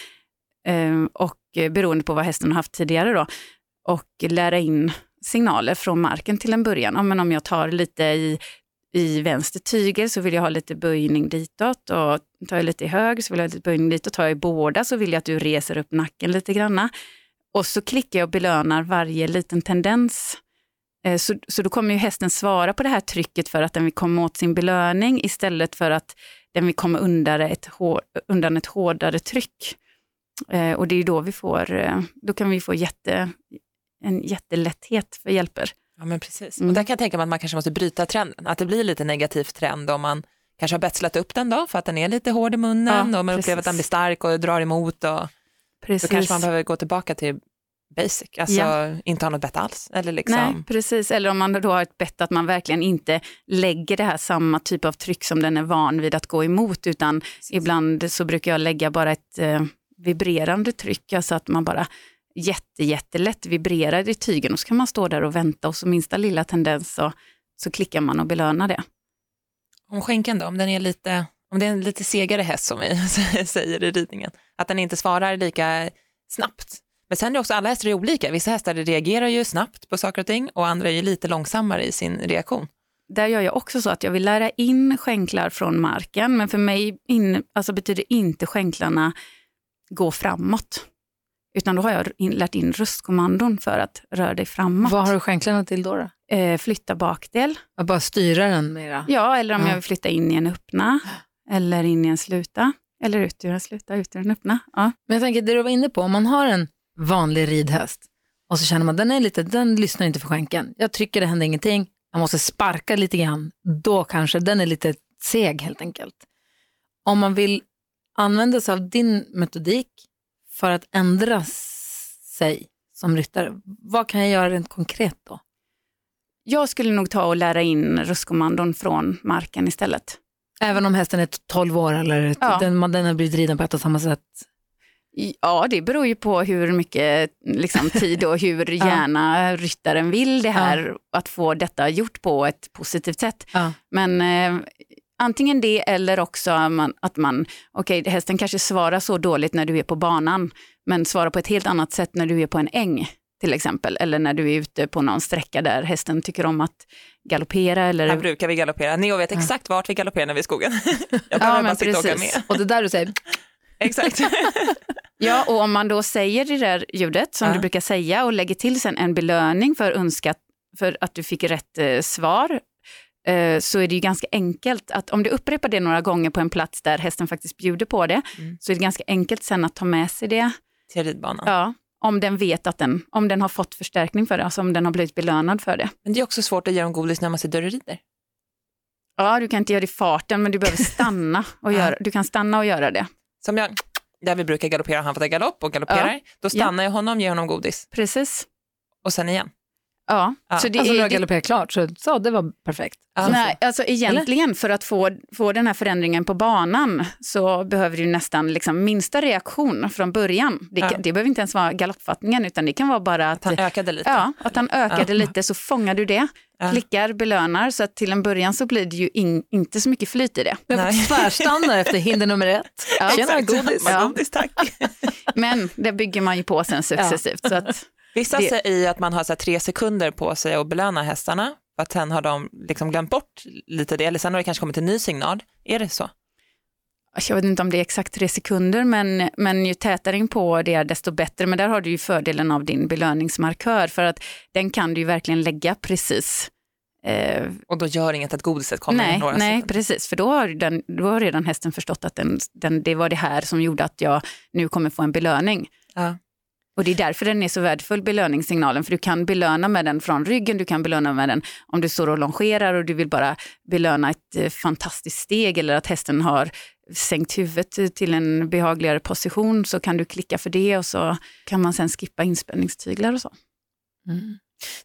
Eh, och beroende på vad hästen har haft tidigare då. Och lära in signaler från marken till en början. Ja, men om jag tar lite i, i vänster tygel så vill jag ha lite böjning ditåt och tar jag lite i höger så vill jag ha lite böjning ditåt. Tar jag i båda så vill jag att du reser upp nacken lite granna. Och så klickar jag och belönar varje liten tendens. Eh, så, så då kommer ju hästen svara på det här trycket för att den vill komma åt sin belöning istället för att den vill komma undan ett, undan ett hårdare tryck. Eh, och det är då vi får, eh, då kan vi få jätte, en jättelätthet för hjälper. Ja men precis, mm. och där kan jag tänka mig att man kanske måste bryta trenden, att det blir lite negativ trend om man kanske har betslat upp den då för att den är lite hård i munnen ja, och man precis. upplever att den blir stark och drar emot och precis. då kanske man behöver gå tillbaka till basic, alltså ja. inte ha något bett alls. Eller liksom. Nej, precis, eller om man då har ett bett att man verkligen inte lägger det här samma typ av tryck som den är van vid att gå emot, utan precis. ibland så brukar jag lägga bara ett eh, vibrerande tryck, alltså att man bara jätte, jättelätt vibrerar i tygen och så kan man stå där och vänta och så minsta lilla tendens så, så klickar man och belönar det. Om skänken då, om den är lite, om det är en lite segare häst som vi säger i ridningen, att den inte svarar lika snabbt. Men sen är också alla hästar är olika, vissa hästar reagerar ju snabbt på saker och ting och andra är ju lite långsammare i sin reaktion. Där gör jag också så att jag vill lära in skänklar från marken, men för mig in, alltså betyder inte skänklarna gå framåt. Utan då har jag in, lärt in röstkommandon för att röra dig framåt. Vad har du skänklarna till då? då? Eh, flytta bakdel. Att bara styra den mera? Ja, eller om ja. jag vill flytta in i en öppna eller in i en sluta. Eller ut ur en sluta, ut ur en öppna. Ja. Men jag tänker, det du var inne på, om man har en vanlig ridhäst och så känner man den är lite, den lyssnar inte för skänken. Jag trycker, det händer ingenting. Man måste sparka lite grann. Då kanske den är lite seg helt enkelt. Om man vill använda sig av din metodik för att ändra sig som ryttare, vad kan jag göra rent konkret då? Jag skulle nog ta och lära in röstkommandon från marken istället. Även om hästen är 12 år eller ja. den, den har blivit riden på ett och samma sätt? Ja, det beror ju på hur mycket liksom, tid och hur gärna ja. ryttaren vill det här, ja. att få detta gjort på ett positivt sätt. Ja. Men eh, antingen det eller också att man, okej okay, hästen kanske svarar så dåligt när du är på banan, men svarar på ett helt annat sätt när du är på en äng till exempel, eller när du är ute på någon sträcka där hästen tycker om att galoppera. Eller... Här brukar vi galoppera, Neo vet exakt ja. vart vi galopperar när vi är i skogen. Jag behöver ja, bara sitta och åka med. Och det där du säger. exakt. ja, och om man då säger det där ljudet som ja. du brukar säga och lägger till sen en belöning för önskat för att du fick rätt eh, svar så är det ju ganska enkelt att om du upprepar det några gånger på en plats där hästen faktiskt bjuder på det, mm. så är det ganska enkelt sen att ta med sig det. Till ridbanan? Ja, om den vet att den, om den har fått förstärkning för det, alltså om den har blivit belönad för det. Men det är också svårt att ge dem godis när man sitter och rider. Ja, du kan inte göra det i farten, men du behöver stanna och göra, du kan stanna och göra det. Som jag, där vi brukar galoppera, han får ta galopp och galopperar, ja. då stannar ja. jag honom ger honom godis. Precis. Och sen igen. Ja, ja. Så det alltså är, du galopperat klart, så, så det var perfekt. Alltså. Nej, alltså egentligen Eller? för att få, få den här förändringen på banan så behöver du nästan liksom minsta reaktion från början. Det, ja. det behöver inte ens vara galoppfattningen utan det kan vara bara att, att han ökade lite. Ja, att han ökade ja. lite så fångar du det. Ja. klickar, belönar, så att till en början så blir det ju in, inte så mycket flyt i det. Men tvärstannar efter hinder nummer ett. Ja. Tjena, godis. Ja. godis tack. Men det bygger man ju på sen successivt. Så att Vissa det... säger att man har så tre sekunder på sig att belöna hästarna, för att sen har de liksom glömt bort lite det, eller sen har det kanske kommit en ny signal. Är det så? Jag vet inte om det är exakt tre sekunder, men, men ju tätare in på det är desto bättre. Men där har du ju fördelen av din belöningsmarkör, för att den kan du ju verkligen lägga precis Eh, och då gör inget att godiset kommer nej, några Nej, sekunder. precis, för då har, den, då har redan hästen förstått att den, den, det var det här som gjorde att jag nu kommer få en belöning. Ja. Och det är därför den är så värdefull, belöningssignalen, för du kan belöna med den från ryggen, du kan belöna med den om du står och longerar och du vill bara belöna ett eh, fantastiskt steg eller att hästen har sänkt huvudet till en behagligare position så kan du klicka för det och så kan man sen skippa inspänningstyglar och så. Mm.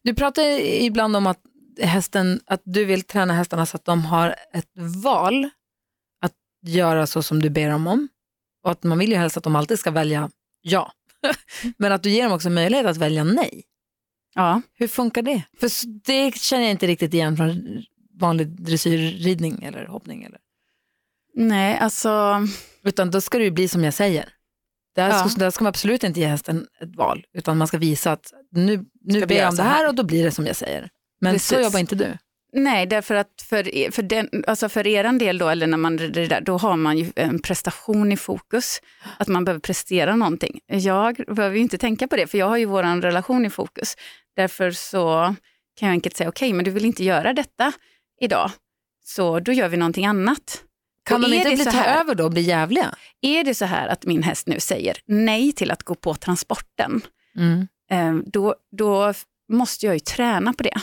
Du pratar ibland om att, hästen, att du vill träna hästarna så att de har ett val. Att göra så som du ber dem om. Och att man vill ju helst att de alltid ska välja ja. Men att du ger dem också möjlighet att välja nej. Ja. Hur funkar det? För det känner jag inte riktigt igen från vanlig dressyrridning eller hoppning. Eller. Nej, alltså, Utan då ska det ju bli som jag säger. Där, Ja. ska, där ska man absolut inte ge hästen ett val, utan man ska visa att nu, nu ber jag om så det här och då blir det som jag säger. Men så Precis. jobbar inte du. Nej, därför att för, er- för, den, alltså för er del då, eller när man det där, då har man ju en prestation i fokus. Att man behöver prestera någonting. Jag behöver ju inte tänka på det, för jag har ju vår relation i fokus. Därför så kan jag enkelt säga, okej, men du vill inte göra detta idag, så då gör vi någonting annat. Kan de inte det bli ta här- över då och bli jävliga? Är det så här att min häst nu säger nej till att gå på transporten, Mm. eh, då, då måste jag ju träna på det.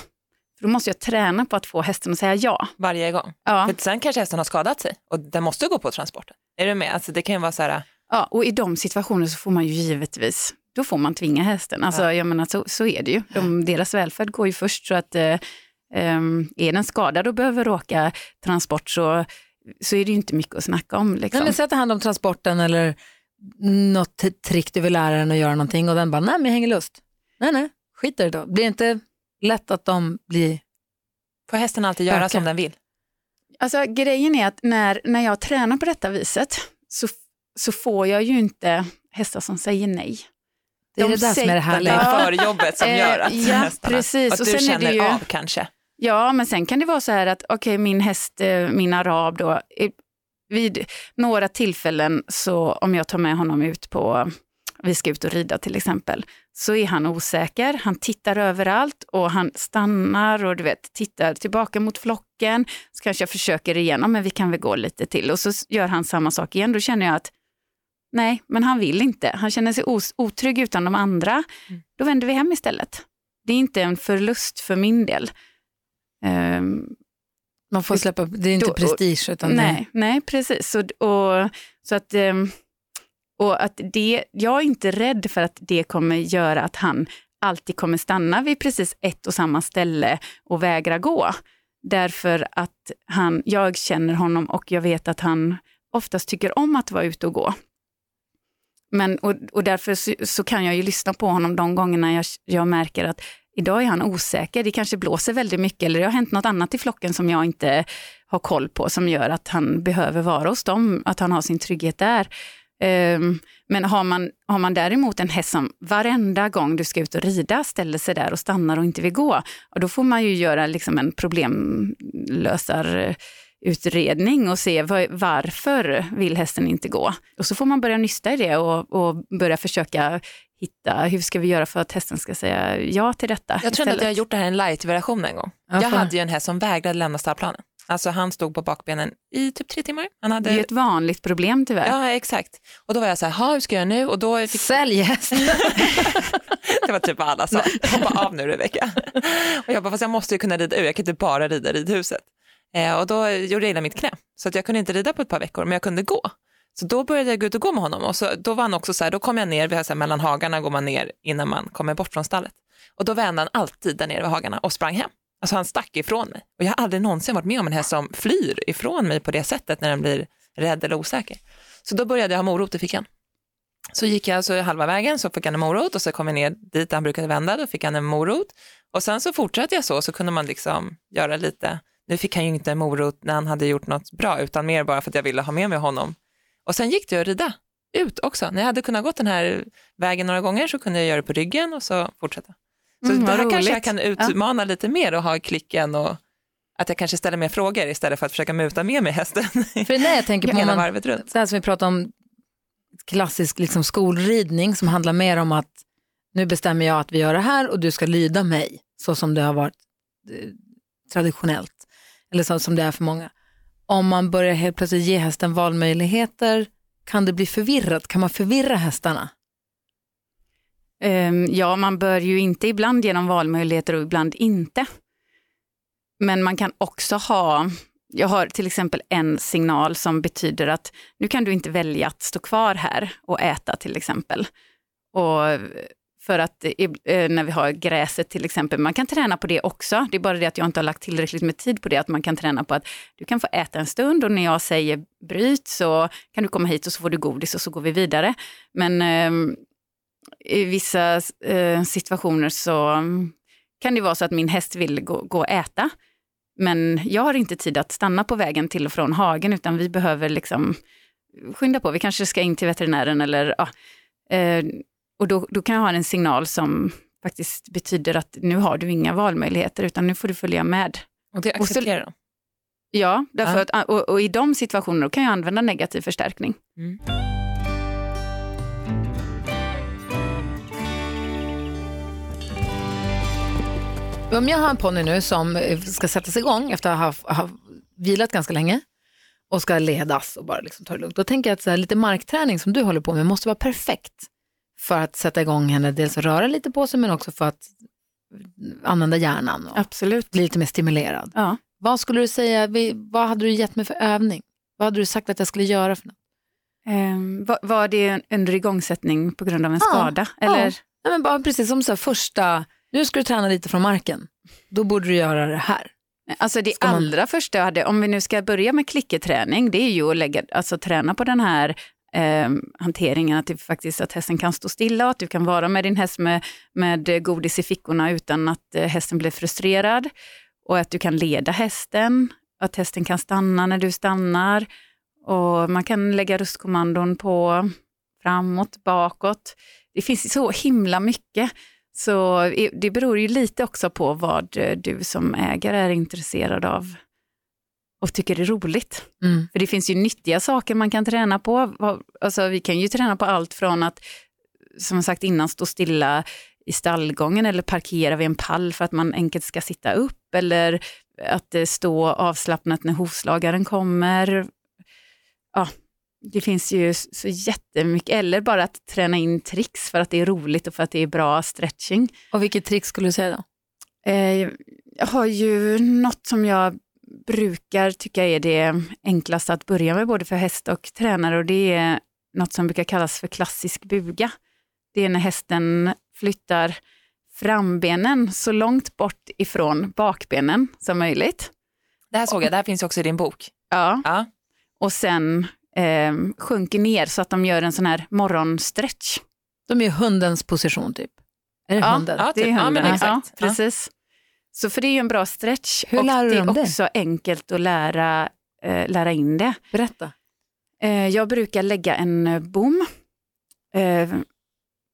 För då måste jag träna på att få hästen att säga ja. Varje gång. Ja, För sen kanske hästen har skadat sig och den måste gå på transporten. Är du med? Alltså det kan ju vara så här, ja och i de situationerna så får man ju givetvis, då får man tvinga hästen. Alltså, Ja. jag menar, så, så är det ju. De, deras välfärd går ju först så att eh, ehm, är den skadad och behöver åka transport så, så är det ju inte mycket att snacka om. Liksom. Men säg att det handlar om transporten eller något trick du vill lära den att göra någonting och den bara, nej men jag hänger lust. Nej, nej, skit i det då. Blir det inte lätt att de blir... får hästen alltid göra som den vill? Alltså grejen är att när, när jag tränar på detta viset så, så får jag ju inte hästar som säger nej. Det är De det där som är det härliga. Det är förjobbet som Eh, gör att ja, hästarna, precis. att Och du sen är det känner ju- av kanske. Ja, men sen kan det vara så här att okej, min häst, eh, min arab då, vid några tillfällen så om jag tar med honom ut på, vi ska ut och rida till exempel, så är han osäker, han tittar överallt och han stannar och du vet, tittar tillbaka mot flocken. Så kanske jag försöker igen, "Ja, men vi kan väl gå lite till och så gör han samma sak igen. Då känner jag att nej, men han vill inte. Han känner sig otrygg utan de andra. Då vänder vi hem istället. Det är inte en förlust för min del. Ehm, Man får släppa, det är inte Då- prestige utan nej, nej, precis. Så, och, så att, ehm, och att det, jag är inte rädd för att det kommer göra att han alltid kommer stanna vid precis ett och samma ställe och vägra gå. Därför att han, jag känner honom och jag vet att han oftast tycker om att vara ute och gå. Men, och, och därför så, så kan jag ju lyssna på honom de gångerna jag, jag märker att idag är han osäker, det kanske blåser väldigt mycket eller det har hänt något annat i flocken som jag inte har koll på som gör att han behöver vara hos dem, att han har sin trygghet där. Ehm, men har man, har man däremot en häst som varenda gång du ska ut och rida ställer sig där och stannar och inte vill gå, och då får man ju göra liksom en problemlösar utredning och se var, varför vill hästen inte gå. Och så får man börja nysta i det och, och börja försöka hitta hur ska vi göra för att hästen ska säga ja till detta. Jag tror att jag har gjort det här i en light-version en gång. Ja, jag hade ju en häst som vägrade lämna stallplanen. Alltså han stod på bakbenen i typ tre timmar. Han Det är ju hade... ett vanligt problem tyvärr. Ja, exakt. Och då var jag så här, "Ha, hur ska jag göra nu? Och då fick... Sälj häst. Det var typ vad alla sa. Hoppa av nu Rebecka. Och jag bara, fast jag måste ju kunna rida ur, jag kan inte bara rida ridhuset. Eh, och då gjorde jag illa mitt knä, så att jag kunde inte rida på ett par veckor, men jag kunde gå. Så då började jag gå ut och gå med honom och så, då var han också så här, då kom jag ner, vi har så här, mellan hagarna går man ner innan man kommer bort från stallet. Och då vände han alltid där nere vid hagarna och sprang hem. Alltså han stack ifrån mig. Och jag har aldrig någonsin varit med om en häst som flyr ifrån mig på det sättet när den blir rädd eller osäker. Så då började jag ha morot i fickan. Så gick jag så halva vägen så fick han en morot och så kom vi ner dit han brukade vända, då fick han en morot. Och sen så fortsatte jag så, så kunde man liksom göra lite, nu fick han ju inte en morot när han hade gjort något bra, utan mer bara för att jag ville ha med mig honom. Och sen gick det att rida ut också. När jag hade kunnat gå den här vägen några gånger så kunde jag göra det på ryggen och så fortsätta. Så Mm, det här kanske jag kan utmana lite mer och ha klicken och att jag kanske ställer mer frågor istället för att försöka muta med mig hästen För när jag tänker på hela varvet runt. det här som vi pratar om, klassisk liksom skolridning som handlar mer om att nu bestämmer jag att vi gör det här och du ska lyda mig så som det har varit eh, traditionellt eller så som det är för många. Om man börjar helt plötsligt ge hästen valmöjligheter kan det bli förvirrat? Kan man förvirra hästarna? Ehm, ja, man bör ju inte ibland genom valmöjligheter och ibland inte. Men man kan också ha, jag har till exempel en signal som betyder att nu kan du inte välja att stå kvar här och äta till exempel. Och För att eh, när vi har gräset till exempel, man kan träna på det också. Det är bara det att jag inte har lagt tillräckligt med tid på det, att man kan träna på att du kan få äta en stund och när jag säger bryt så kan du komma hit och så får du godis och så går vi vidare. Men ehm, i vissa eh, situationer så kan det vara så att min häst vill gå, gå och äta. Men jag har inte tid att stanna på vägen till och från hagen utan vi behöver liksom skynda på. Vi kanske ska in till veterinären eller ja. Eh, och då, då kan jag ha en signal som faktiskt betyder att nu har du inga valmöjligheter utan nu får du följa med. Och det accepterar de? Ja, därför ja. Att, och, och, i de situationerna kan jag använda negativ förstärkning. Mm. Om jag har en ponny nu som eh, ska sättas igång efter att ha, ha vilat ganska länge och ska ledas och bara liksom ta det lugnt. Då tänker jag att så här, lite markträning som du håller på med måste vara perfekt för att sätta igång henne, dels röra lite på sig men också för att använda hjärnan och Absolut. bli lite mer stimulerad. Ja. Vad skulle du säga, vad hade du gett mig för övning? Vad hade du sagt att jag skulle göra för något? Um, var, var det under igångsättning på grund av en ja, skada? Eller? Ja. Nej, men bara precis som så första, nu ska du träna lite från marken, då borde du göra det här. Alltså det man... allra första jag hade, om vi nu ska börja med klicketräning, det är ju att lägga, alltså träna på den här eh, hanteringen, att, det faktiskt, att hästen kan stå stilla och att du kan vara med din häst med, med godis i fickorna utan att eh, hästen blir frustrerad. Och att du kan leda hästen, att hästen kan stanna när du stannar. Och man kan lägga röstkommandon på framåt, bakåt. Det finns så himla mycket. Så det beror ju lite också på vad eh, du som ägare är intresserad av och tycker är roligt. Mm. För det finns ju nyttiga saker man kan träna på. Alltså, vi kan ju träna på allt från att, som sagt innan, stå stilla i stallgången eller parkera vid en pall för att man enkelt ska sitta upp eller att stå avslappnat när hovslagaren kommer. Ja, det finns ju så jättemycket, eller bara att träna in tricks för att det är roligt och för att det är bra stretching. Och vilket trick skulle du säga då? Eh, jag har ju något som jag brukar tycka är det enklaste att börja med både för häst och tränare och det är något som brukar kallas för klassisk buga. Det är när hästen flyttar frambenen så långt bort ifrån bakbenen som möjligt. Det här såg jag, det här finns också i din bok. Ja, ja. och sen eh, sjunker ner så att de gör en sån här morgonstretch. De är hundens position typ? Är det ja, hunden? Ja, typ. det är hunden. Ja, exakt. Ja, precis. Så för det är ju en bra stretch Hur och lär du det är också enkelt att lära, eh, lära in det. Berätta. Eh, jag brukar lägga en bom eh,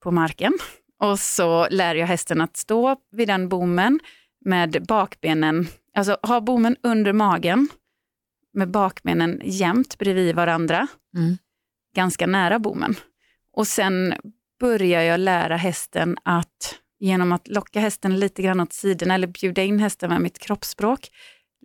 på marken och så lär jag hästen att stå vid den bommen med bakbenen, alltså ha bommen under magen med bakbenen jämnt bredvid varandra, mm. ganska nära bommen. Och sen börjar jag lära hästen att genom att locka hästen lite grann åt sidorna eller bjuda in hästen med mitt kroppsspråk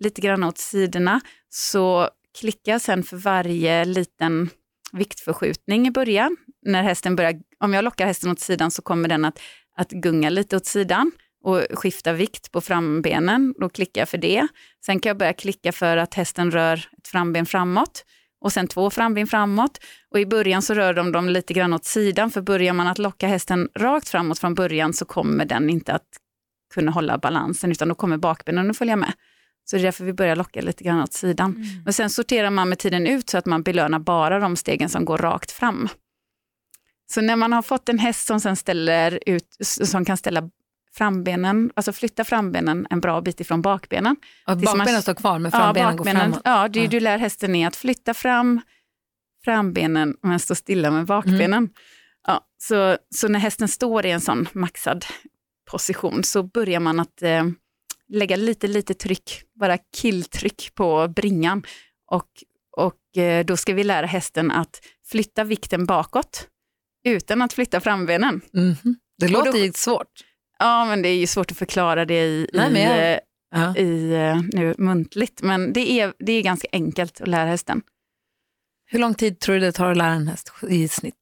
lite grann åt sidorna så klickar jag sen för varje liten viktförskjutning i början. När hästen börjar, om jag lockar hästen åt sidan så kommer den att, att gunga lite åt sidan och skifta vikt på frambenen. Då klickar jag för det. Sen kan jag börja klicka för att hästen rör ett framben framåt och sen två framben framåt. Och i början så rör de dem lite grann åt sidan, för börjar man att locka hästen rakt framåt från början så kommer den inte att kunna hålla balansen, utan då kommer bakbenen att följa med. Så det är därför vi börjar locka lite grann åt sidan. Mm. Men sen sorterar man med tiden ut så att man belönar bara de stegen som går rakt fram. Så när man har fått en häst som sen ställer ut, som kan ställa frambenen, alltså flytta frambenen en bra bit ifrån bakbenen. Och bakbenen man, står kvar men frambenen ja, bakbenen, går framåt? Ja, du, du lär hästen är att flytta fram frambenen men stå stilla med bakbenen. Mm. Ja, så, så när hästen står i en sån maxad position så börjar man att eh, lägga lite, lite tryck, bara killtryck på bringan. Och, och eh, då ska vi lära hästen att flytta vikten bakåt utan att flytta frambenen. Mm. Det låter då, svårt. Ja, men det är ju svårt att förklara det i, Nej, i, jag, ja. i eh, nu, muntligt. Men det är, det är ganska enkelt att lära hästen. Hur lång tid tror du det tar att lära en häst i snitt?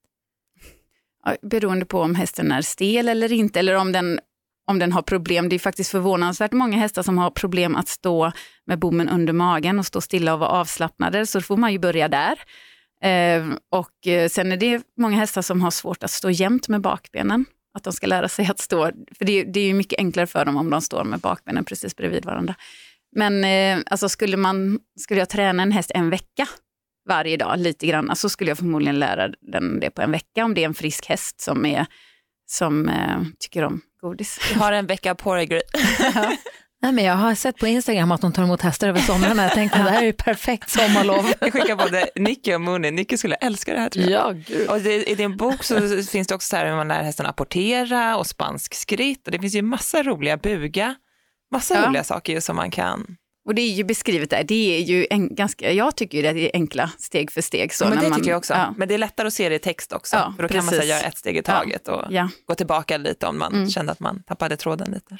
Ja, beroende på om hästen är stel eller inte, eller om den, om den har problem. Det är faktiskt förvånansvärt många hästar som har problem att stå med bommen under magen och stå stilla och vara avslappnade, så då får man ju börja där. Eh, och eh, sen är det många hästar som har svårt att stå jämnt med bakbenen att de ska lära sig att stå, för det, är- det är ju mycket enklare för dem om de står med bakbenen precis bredvid varandra. Men eh, alltså skulle, man, skulle jag träna en häst en vecka varje dag lite grann så skulle jag förmodligen lära den det på en vecka om det är en frisk häst som, är, som eh, tycker om godis. Du har en vecka på dig. Nej, men jag har sett på Instagram att de tar emot hästar över somrarna. Jag tänkte att det här är ju perfekt sommarlov. Jag skickar både Nicky och Mooney. Nicky skulle älska det här tror jag. Ja, gud. Och det, I din bok så finns det också så här hur man lär hästen apportera och spansk skritt och det finns ju massa roliga buga, massa Ja. roliga saker som man kan. Och det är ju beskrivet där, det är ju en, ganska, jag tycker ju att det är enkla steg för steg. Så men när det man, tycker jag också. Ja, Men det är lättare att se det i text också. Ja, för då kan man så här, precis. göra ett steg i taget och ja. gå tillbaka lite om man Mm. kände att man tappade tråden lite.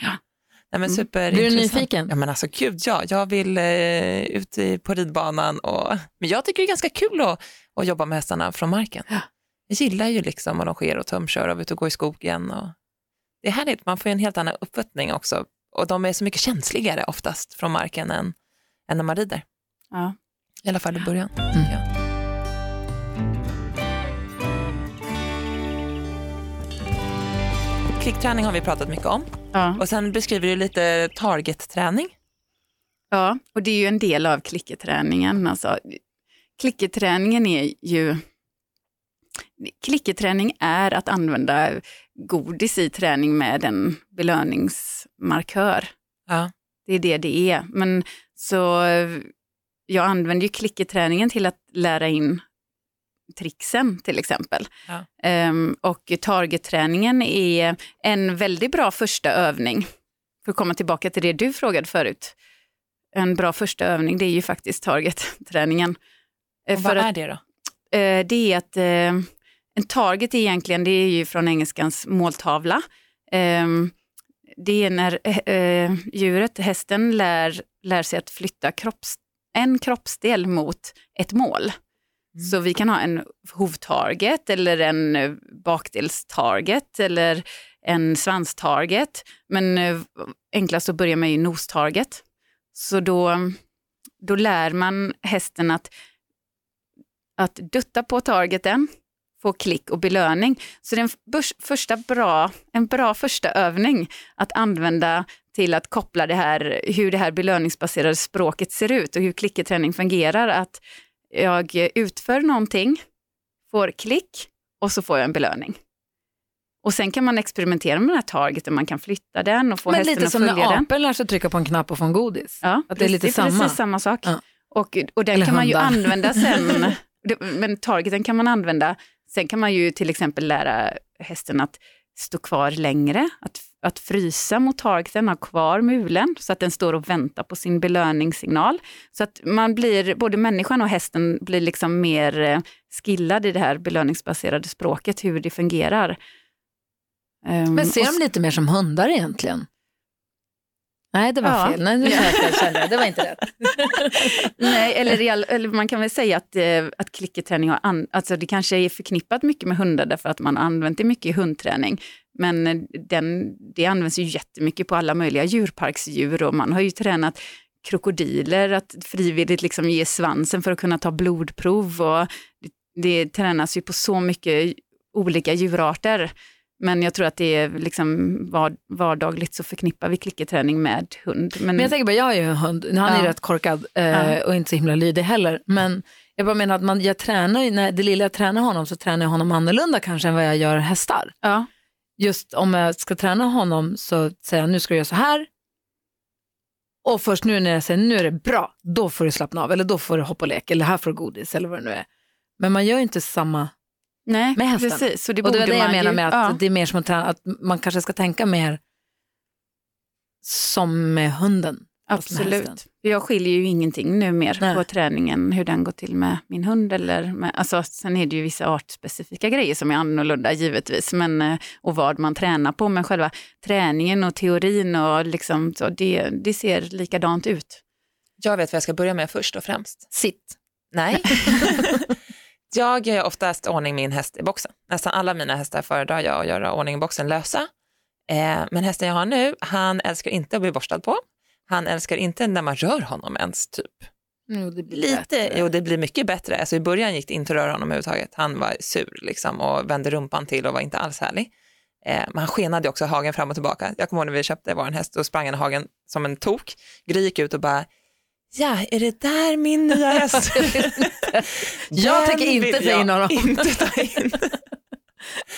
Ja. Nej, men Mm. super Blir du nyfiken? Ja men alltså gud ja, jag vill eh, ut på ridbanan och men jag tycker det är ganska kul att, att jobba med hästarna från marken. Jag gillar ju liksom att de sker och tömkör och ut och gå i skogen. Och... Det är härligt, man får ju en helt annan uppfattning också och de är så mycket känsligare oftast från marken än, än när man rider. Ja. I alla fall i början. Mm. tycker Klickträning har vi pratat mycket om Ja. och sen beskriver du lite targetträning. ja, och det är ju en del av klicketräningen. Alltså, klicketräningen är ju... Klicketräning är att använda godis i träning med en belöningsmarkör. Ja. Det är det det är. Men så jag använder ju klicketräningen till att lära in tricksen till exempel. Ja. Ehm, och targetträningen är en väldigt bra första övning. För att komma tillbaka till det du frågade förut. En bra första övning det är ju faktiskt targetträningen. Eh, Och vad att- är det då? Eh, det är att eh, en target är egentligen, det är ju från engelskans måltavla. Ehm, det är när eh, djuret, hästen, lär, lär sig att flytta kropps, en kroppsdel mot ett mål. Så vi kan ha en hovtarget eller en eh, bakdelstarget eller en svanstarget. Men eh, enklast att börja med är nostarget. Så då, då lär man hästen att att dutta på targeten, få klick och belöning. Så det är en första bra, en bra första övning att använda till att koppla det här, hur det här belöningsbaserade språket ser ut och hur klicketräning fungerar. Att jag utför någonting, får klick och så får jag en belöning. Och sen kan man experimentera med den här targeten, man kan flytta den och få Men hästen lite att som följa när den. apor lär sig trycka på en knapp och få en godis. Ja, Att det är lite samma. precis samma sak. Ja. Och, och den Eller kan man ju använda sen. Men targeten kan man använda. Sen kan man ju till exempel lära hästen att stå kvar längre, att, att frysa mot targeten, ha kvar mulen så att den står och väntar på sin belöningssignal. Så att man blir, både människan och hästen blir liksom mer eh, skillad i det här belöningsbaserade språket, hur det fungerar. Ehm, Men ser de lite mer som hundar egentligen? Nej, det var Ja. fel. Nej, nu kände jag. Det var inte rätt. Nej, eller, all, eller man kan väl säga att, eh, att klicketräning har an, alltså det kanske är förknippat mycket med hundar därför att man har använt det mycket i hundträning. Men eh, den, det används ju jättemycket på alla möjliga djurparksdjur och man har ju tränat krokodiler att frivilligt liksom ge svansen för att kunna ta blodprov och det, det tränas ju på så mycket olika djurarter. Men jag tror att det är liksom var, vardagligt så förknippar vi klicketräning med hund. Men, Men jag tänker bara, jag har ju en hund, han är Ja. rätt korkad eh, Ja. och inte så himla lydig heller. Men jag bara menar att man, jag tränar, ju- när det lilla jag tränar honom så tränar jag honom annorlunda kanske än vad jag gör hästar. ja. Just om jag ska träna honom så säger jag nu ska du göra så här. Och först nu när jag säger nu är det bra, då får du slappna av. Eller då får du hoppa och leka, eller här får du godis eller vad det nu är. Men man gör ju inte samma Nej, med hästen. precis. Så det och det var det jag menar med att ja. det är mer som att, träna, att man kanske ska tänka mer som med hunden. Absolut. Jag skiljer ju ingenting nu mer Nej. på träningen, hur den går till med min hund. Eller med, alltså, sen är det ju vissa artspecifika grejer som är annorlunda givetvis, men, eh, och vad man tränar på. Men själva träningen och teorin, och liksom, så det, det ser likadant ut. Jag vet vad jag ska börja med först och främst. Sitt. Nej. jag gör oftast ordning min häst i boxen. Nästan alla mina hästar föredrar jag att göra ordning i boxen lösa. Eh, men hästen jag har nu, han älskar inte att bli borstad på. Han älskar inte när man rör honom ens typ. Jo, det blir Lite, bättre. jo det blir mycket bättre. Alltså i början gick det inte att röra honom överhuvudtaget. Han var sur liksom och vände rumpan till och var inte alls härlig. Eh, men han skenade också hagen fram och tillbaka. Jag kommer ihåg när vi köpte vår häst, då sprang han i hagen som en tok. Gry gick ut och bara, ja, är det där min nya häst? Jag tänker inte ta in honom. Inte ta in.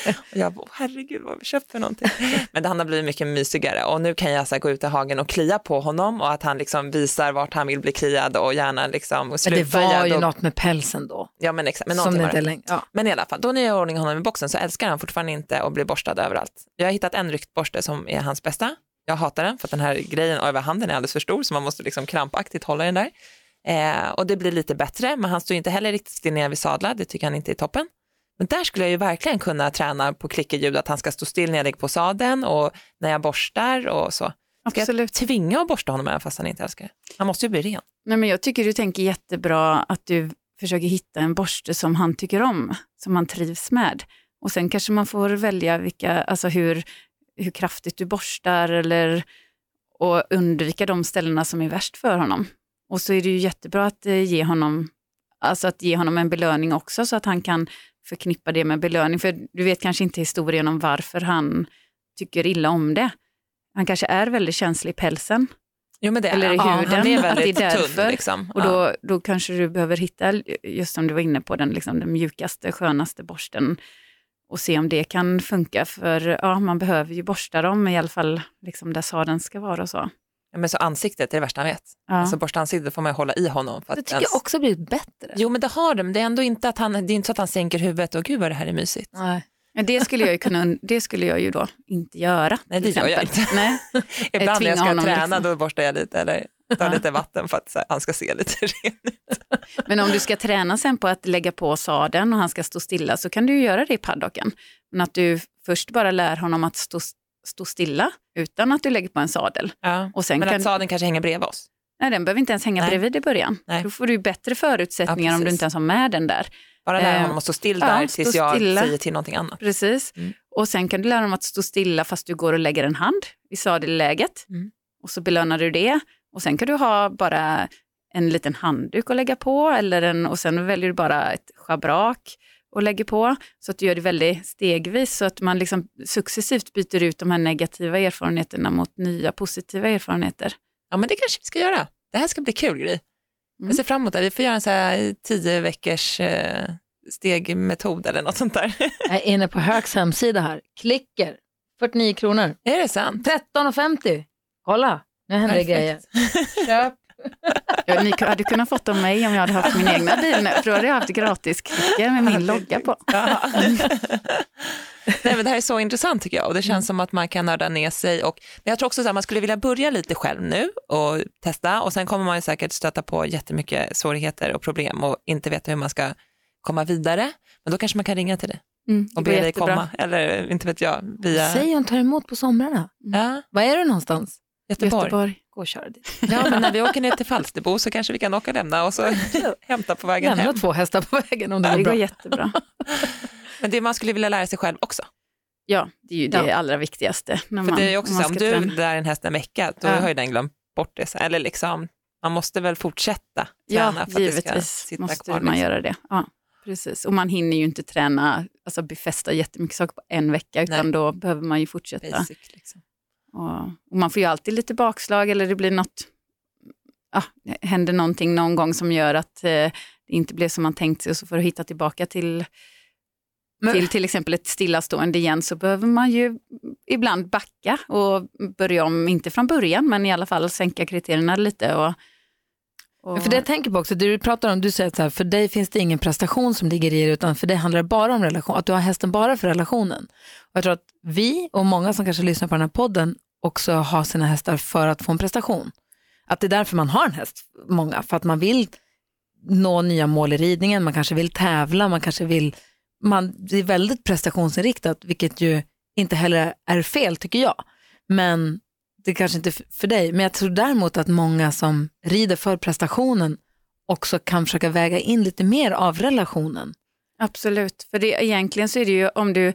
Och jag bara, herregud vad har vi köpt för någonting? Men han har blivit mycket mysigare och nu kan jag så gå ut i hagen och klia på honom och att han liksom visar vart han vill bli kliad och gärna liksom och Men det var ju då- något med pälsen då. Ja men exakt, men som det inte längre. Ja. Men i alla fall, då när jag gör ordning honom i boxen så älskar han fortfarande inte att bli borstad överallt. Jag har hittat en ryktborste som är hans bästa. Jag hatar den för att den här grejen över handen är alldeles för stor så man måste liksom krampaktigt hålla den där. Eh, och det blir lite bättre, men han står inte heller riktigt still ner vid sadlar, det tycker han inte är toppen. Men där skulle jag ju verkligen kunna träna på klickerljud, att han ska stå still när jag ligger på sadeln och när jag borstar och så. Ska Absolut. jag tvinga att borsta honom även fast han inte älskar det? Han måste ju bli ren. Nej, men jag tycker du tänker jättebra att du försöker hitta en borste som han tycker om, som han trivs med. Och sen kanske man får välja vilka, alltså hur, hur kraftigt du borstar eller, och undvika de ställena som är värst för honom. Och så är det ju jättebra att eh, ge honom, alltså att ge honom en belöning också så att han kan förknippa det med belöning. För du vet kanske inte historien om varför han tycker illa om det. Han kanske är väldigt känslig i pälsen. Jo, men det Eller i ja, huden, Han är det är väldigt därför. tunn. Liksom. Och då, då kanske du behöver hitta, just som du var inne på, den, liksom, den mjukaste, skönaste borsten och se om det kan funka. För ja, man behöver ju borsta dem, i alla fall liksom där sadeln ska vara och så. Ja, men så ansiktet är det värsta han vet. Ja. Alltså ansiktet får man hålla i honom. För att Det tycker ens- jag också blivit bättre. Jo men det har det, men det är ändå inte att han, det är inte så att han sänker huvudet och gud vad det här är mysigt. Nej. Men det skulle jag ju kunna, det skulle jag ju då inte göra. Nej, det gör jag inte. Nej. Ibland när jag ska träna liksom. då borstar jag lite eller tar Ja. lite vatten för att här, han ska se lite ren ut. Men om du ska träna sen på att lägga på sadeln och han ska stå stilla så kan du ju göra det i paddocken. Men att du först bara lär honom att stå, stå stilla utan att du lägger på en sadel. Ja. Och sen Men kan, att sadeln kanske hänger bredvid oss. nej, den behöver inte ens hänga Nej. bredvid i början. Nej. Då får du bättre förutsättningar Ja, om du inte ens har med den där. Bara lära Eh, honom att stå still ja, där stå tills jag stilla. säger till någonting annat. Precis. Mm. Och sen kan du lära dem att stå stilla fast du går och lägger en hand i sadelläget. Mm. Och så belönar du det. Och sen kan du ha bara en liten handduk att lägga på eller en, och sen väljer du bara ett schabrak och lägger på. Så att du gör det väldigt stegvis så att man liksom successivt byter ut de här negativa erfarenheterna mot nya positiva erfarenheter. Ja men det kanske vi ska göra. Det här ska bli kul grej. Mm. Jag ser fram emot det. Vi får göra en så här tio veckors eh, stegmetod eller något sånt där. Jag är inne på Högs hemsida här. Klicker, 49 kronor. är det sant? 13,50. Kolla, nu händer det Perfekt. grejer. Köp. Ja, ni hade kunnat fått av mig om jag hade haft min egna bil nu, för då hade jag haft gratis klicker med min logga på. Nej, men det här är så intressant tycker jag och det känns som att man kan nörda ner sig. Och, men jag tror också att man skulle vilja börja lite själv nu och testa och sen kommer man ju säkert stöta på jättemycket svårigheter och problem och inte veta hur man ska komma vidare. Men då kanske man kan ringa till dig Mm, och be dig komma eller inte vet jag, via Säg hon tar emot på somrarna. ja, Var är du någonstans? Göteborg. Göteborg. Och köra dit. Ja, men när vi åker ner till Falsterbo så kanske vi kan åka och lämna och så hämta på vägen Lämna hem. två hästar på vägen om det Det går går bra. jättebra. Men det man skulle vilja lära sig själv också. Ja, det är ju det Ja. allra viktigaste. När För man, det är också om så, om du träna. lär en häst en vecka, då Ja. har ju den glömt bort det. Eller liksom, man måste väl fortsätta träna Ja, för att det ska sitta måste kvar. man liksom. göra det. Ja, precis. Och man hinner ju inte träna, alltså befästa jättemycket saker på en vecka, utan Nej. då behöver man ju fortsätta. Basic, liksom. Och, och man får ju alltid lite bakslag eller det blir något, ja, händer någonting någon gång som gör att eh, det inte blev som man tänkt sig och så får du hitta tillbaka till Men- till till exempel ett stillastående igen så behöver man ju ibland backa och börja om, inte från början men i alla fall sänka kriterierna lite. Och, och, För det jag tänker på också, det du pratar om, du säger att så här, för dig finns det ingen prestation som ligger i det, utan för dig handlar det bara om relation, att du har hästen bara för relationen. Och jag tror att vi och många som kanske lyssnar på den här podden också har sina hästar för att få en prestation. Att det är därför man har en häst, många, för att man vill nå nya mål i ridningen, man kanske vill tävla, man kanske vill, man, det är väldigt prestationsinriktat, vilket ju inte heller är fel tycker jag. Men det kanske inte är för dig, men jag tror däremot att många som rider för prestationen också kan försöka väga in lite mer av relationen. Absolut, för det, egentligen så är det ju om du,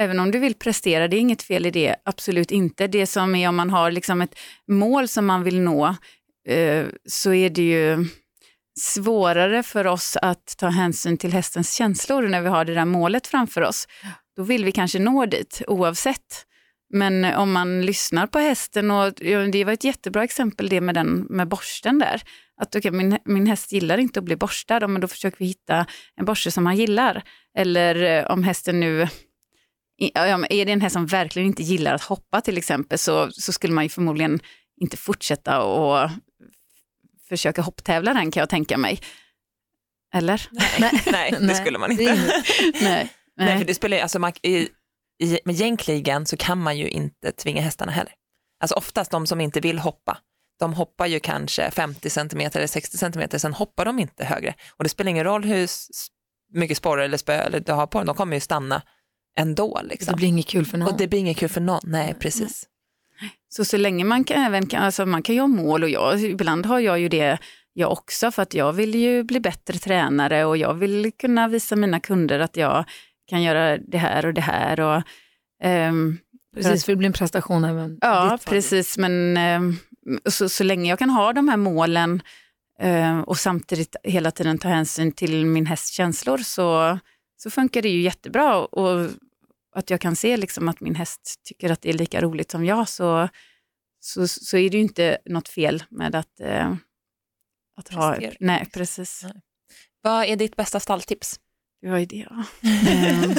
även om du vill prestera, det är inget fel i det, absolut inte. Det som är om man har liksom ett mål som man vill nå, eh, så är det ju, svårare för oss att ta hänsyn till hästens känslor när vi har det där målet framför oss. Då vill vi kanske nå dit oavsett. Men om man lyssnar på hästen, och det var ett jättebra exempel det med, den, med borsten där. Att okay, min, min häst gillar inte att bli borstad, men då försöker vi hitta en borste som han gillar. Eller eh, om hästen nu är det en häst som verkligen inte gillar att hoppa till exempel så, så skulle man ju förmodligen inte fortsätta och försöka hopptävla den kan jag tänka mig. Eller? Nej, nej det skulle man inte. nej, nej. nej, för det spelar alltså man, i, i, med gängkligen så kan man ju inte tvinga hästarna heller. Alltså oftast de som inte vill hoppa, de hoppar ju kanske 50 cm eller 60 cm, sen hoppar de inte högre. Och det spelar ingen roll hur mycket sporre eller spö eller du har på dem, de kommer ju stanna ändå. Liksom. Det blir inget kul för någon. Och det blir inget kul för någon, nej precis. Så så länge man kan även, alltså man kan ju ha mål och jag, ibland har jag ju det jag också för att jag vill ju bli bättre tränare och jag vill kunna visa mina kunder att jag kan göra det här och det här. Och, um, precis, för det blir en prestation även Ja, precis, men um, så, så länge jag kan ha de här målen uh, och samtidigt hela tiden ta hänsyn till min hästs känslor så, så funkar det ju jättebra. Och att jag kan se liksom att min häst tycker att det är lika roligt som jag så, så, så är det ju inte något fel med att, eh, att ha... Nej, precis. Nej. Vad är ditt bästa stalltips? Vad är det? eh,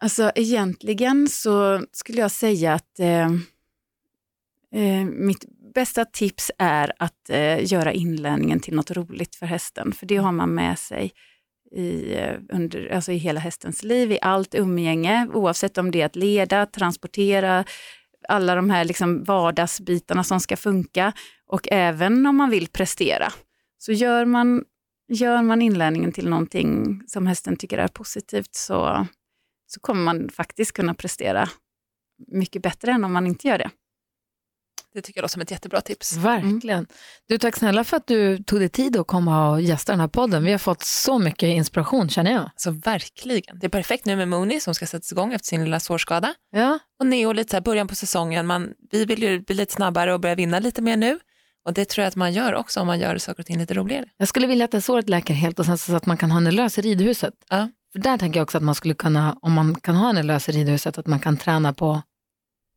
alltså egentligen så skulle jag säga att eh, eh, mitt bästa tips är att eh, göra inlärningen till något roligt för hästen, för det har man med sig i, eh, under, alltså i hela hästens liv, i allt umgänge, oavsett om det är att leda, transportera, alla de här liksom vardagsbitarna som ska funka och även om man vill prestera. Så gör man, gör man inlärningen till någonting som hästen tycker är positivt så, så kommer man faktiskt kunna prestera mycket bättre än om man inte gör det. Det tycker jag låter som ett jättebra tips. Verkligen. Mm. Du, tack snälla för att du tog dig tid att komma och gästa den här podden. Vi har fått så mycket inspiration känner jag. Alltså verkligen. Det är perfekt nu med Mooney som ska sättas igång efter sin lilla sårskada. Ja. Och Neo lite så här början på säsongen. Man, vi vill ju bli lite snabbare och börja vinna lite mer nu. Och det tror jag att man gör också om man gör saker och ting lite roligare. Jag skulle vilja att det såret läker helt och sen så att man kan ha henne lös i ridhuset. Ja. För där tänker jag också att man skulle kunna, om man kan ha henne lös i ridhuset, att man kan träna på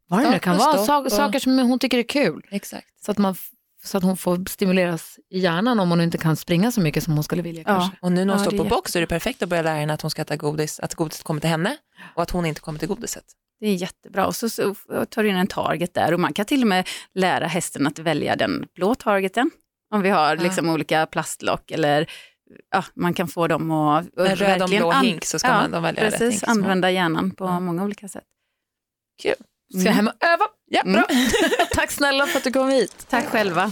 vad det nu kan vara, saker, saker som hon tycker är kul. Exakt. Så att, man, så att hon får stimuleras i hjärnan om hon inte kan springa så mycket som hon skulle vilja. Ja. Kanske. Och nu när hon ja, står på box så är det perfekt att börja lära henne att hon ska äta godis, att godiset kommer till henne och att hon inte kommer till godiset. Det är jättebra och så, så tar du in en target där och man kan till och med lära hästen att välja den blå targeten. Om vi har liksom olika plastlock eller ja, man kan få dem att... En röd och blå hink så ska man välja precis, rätt hink. använda hjärnan på många olika sätt. Kul. Ska jag hem och öva? Ja, bra. Mm. Tack snälla för att du kom hit. Tack själva.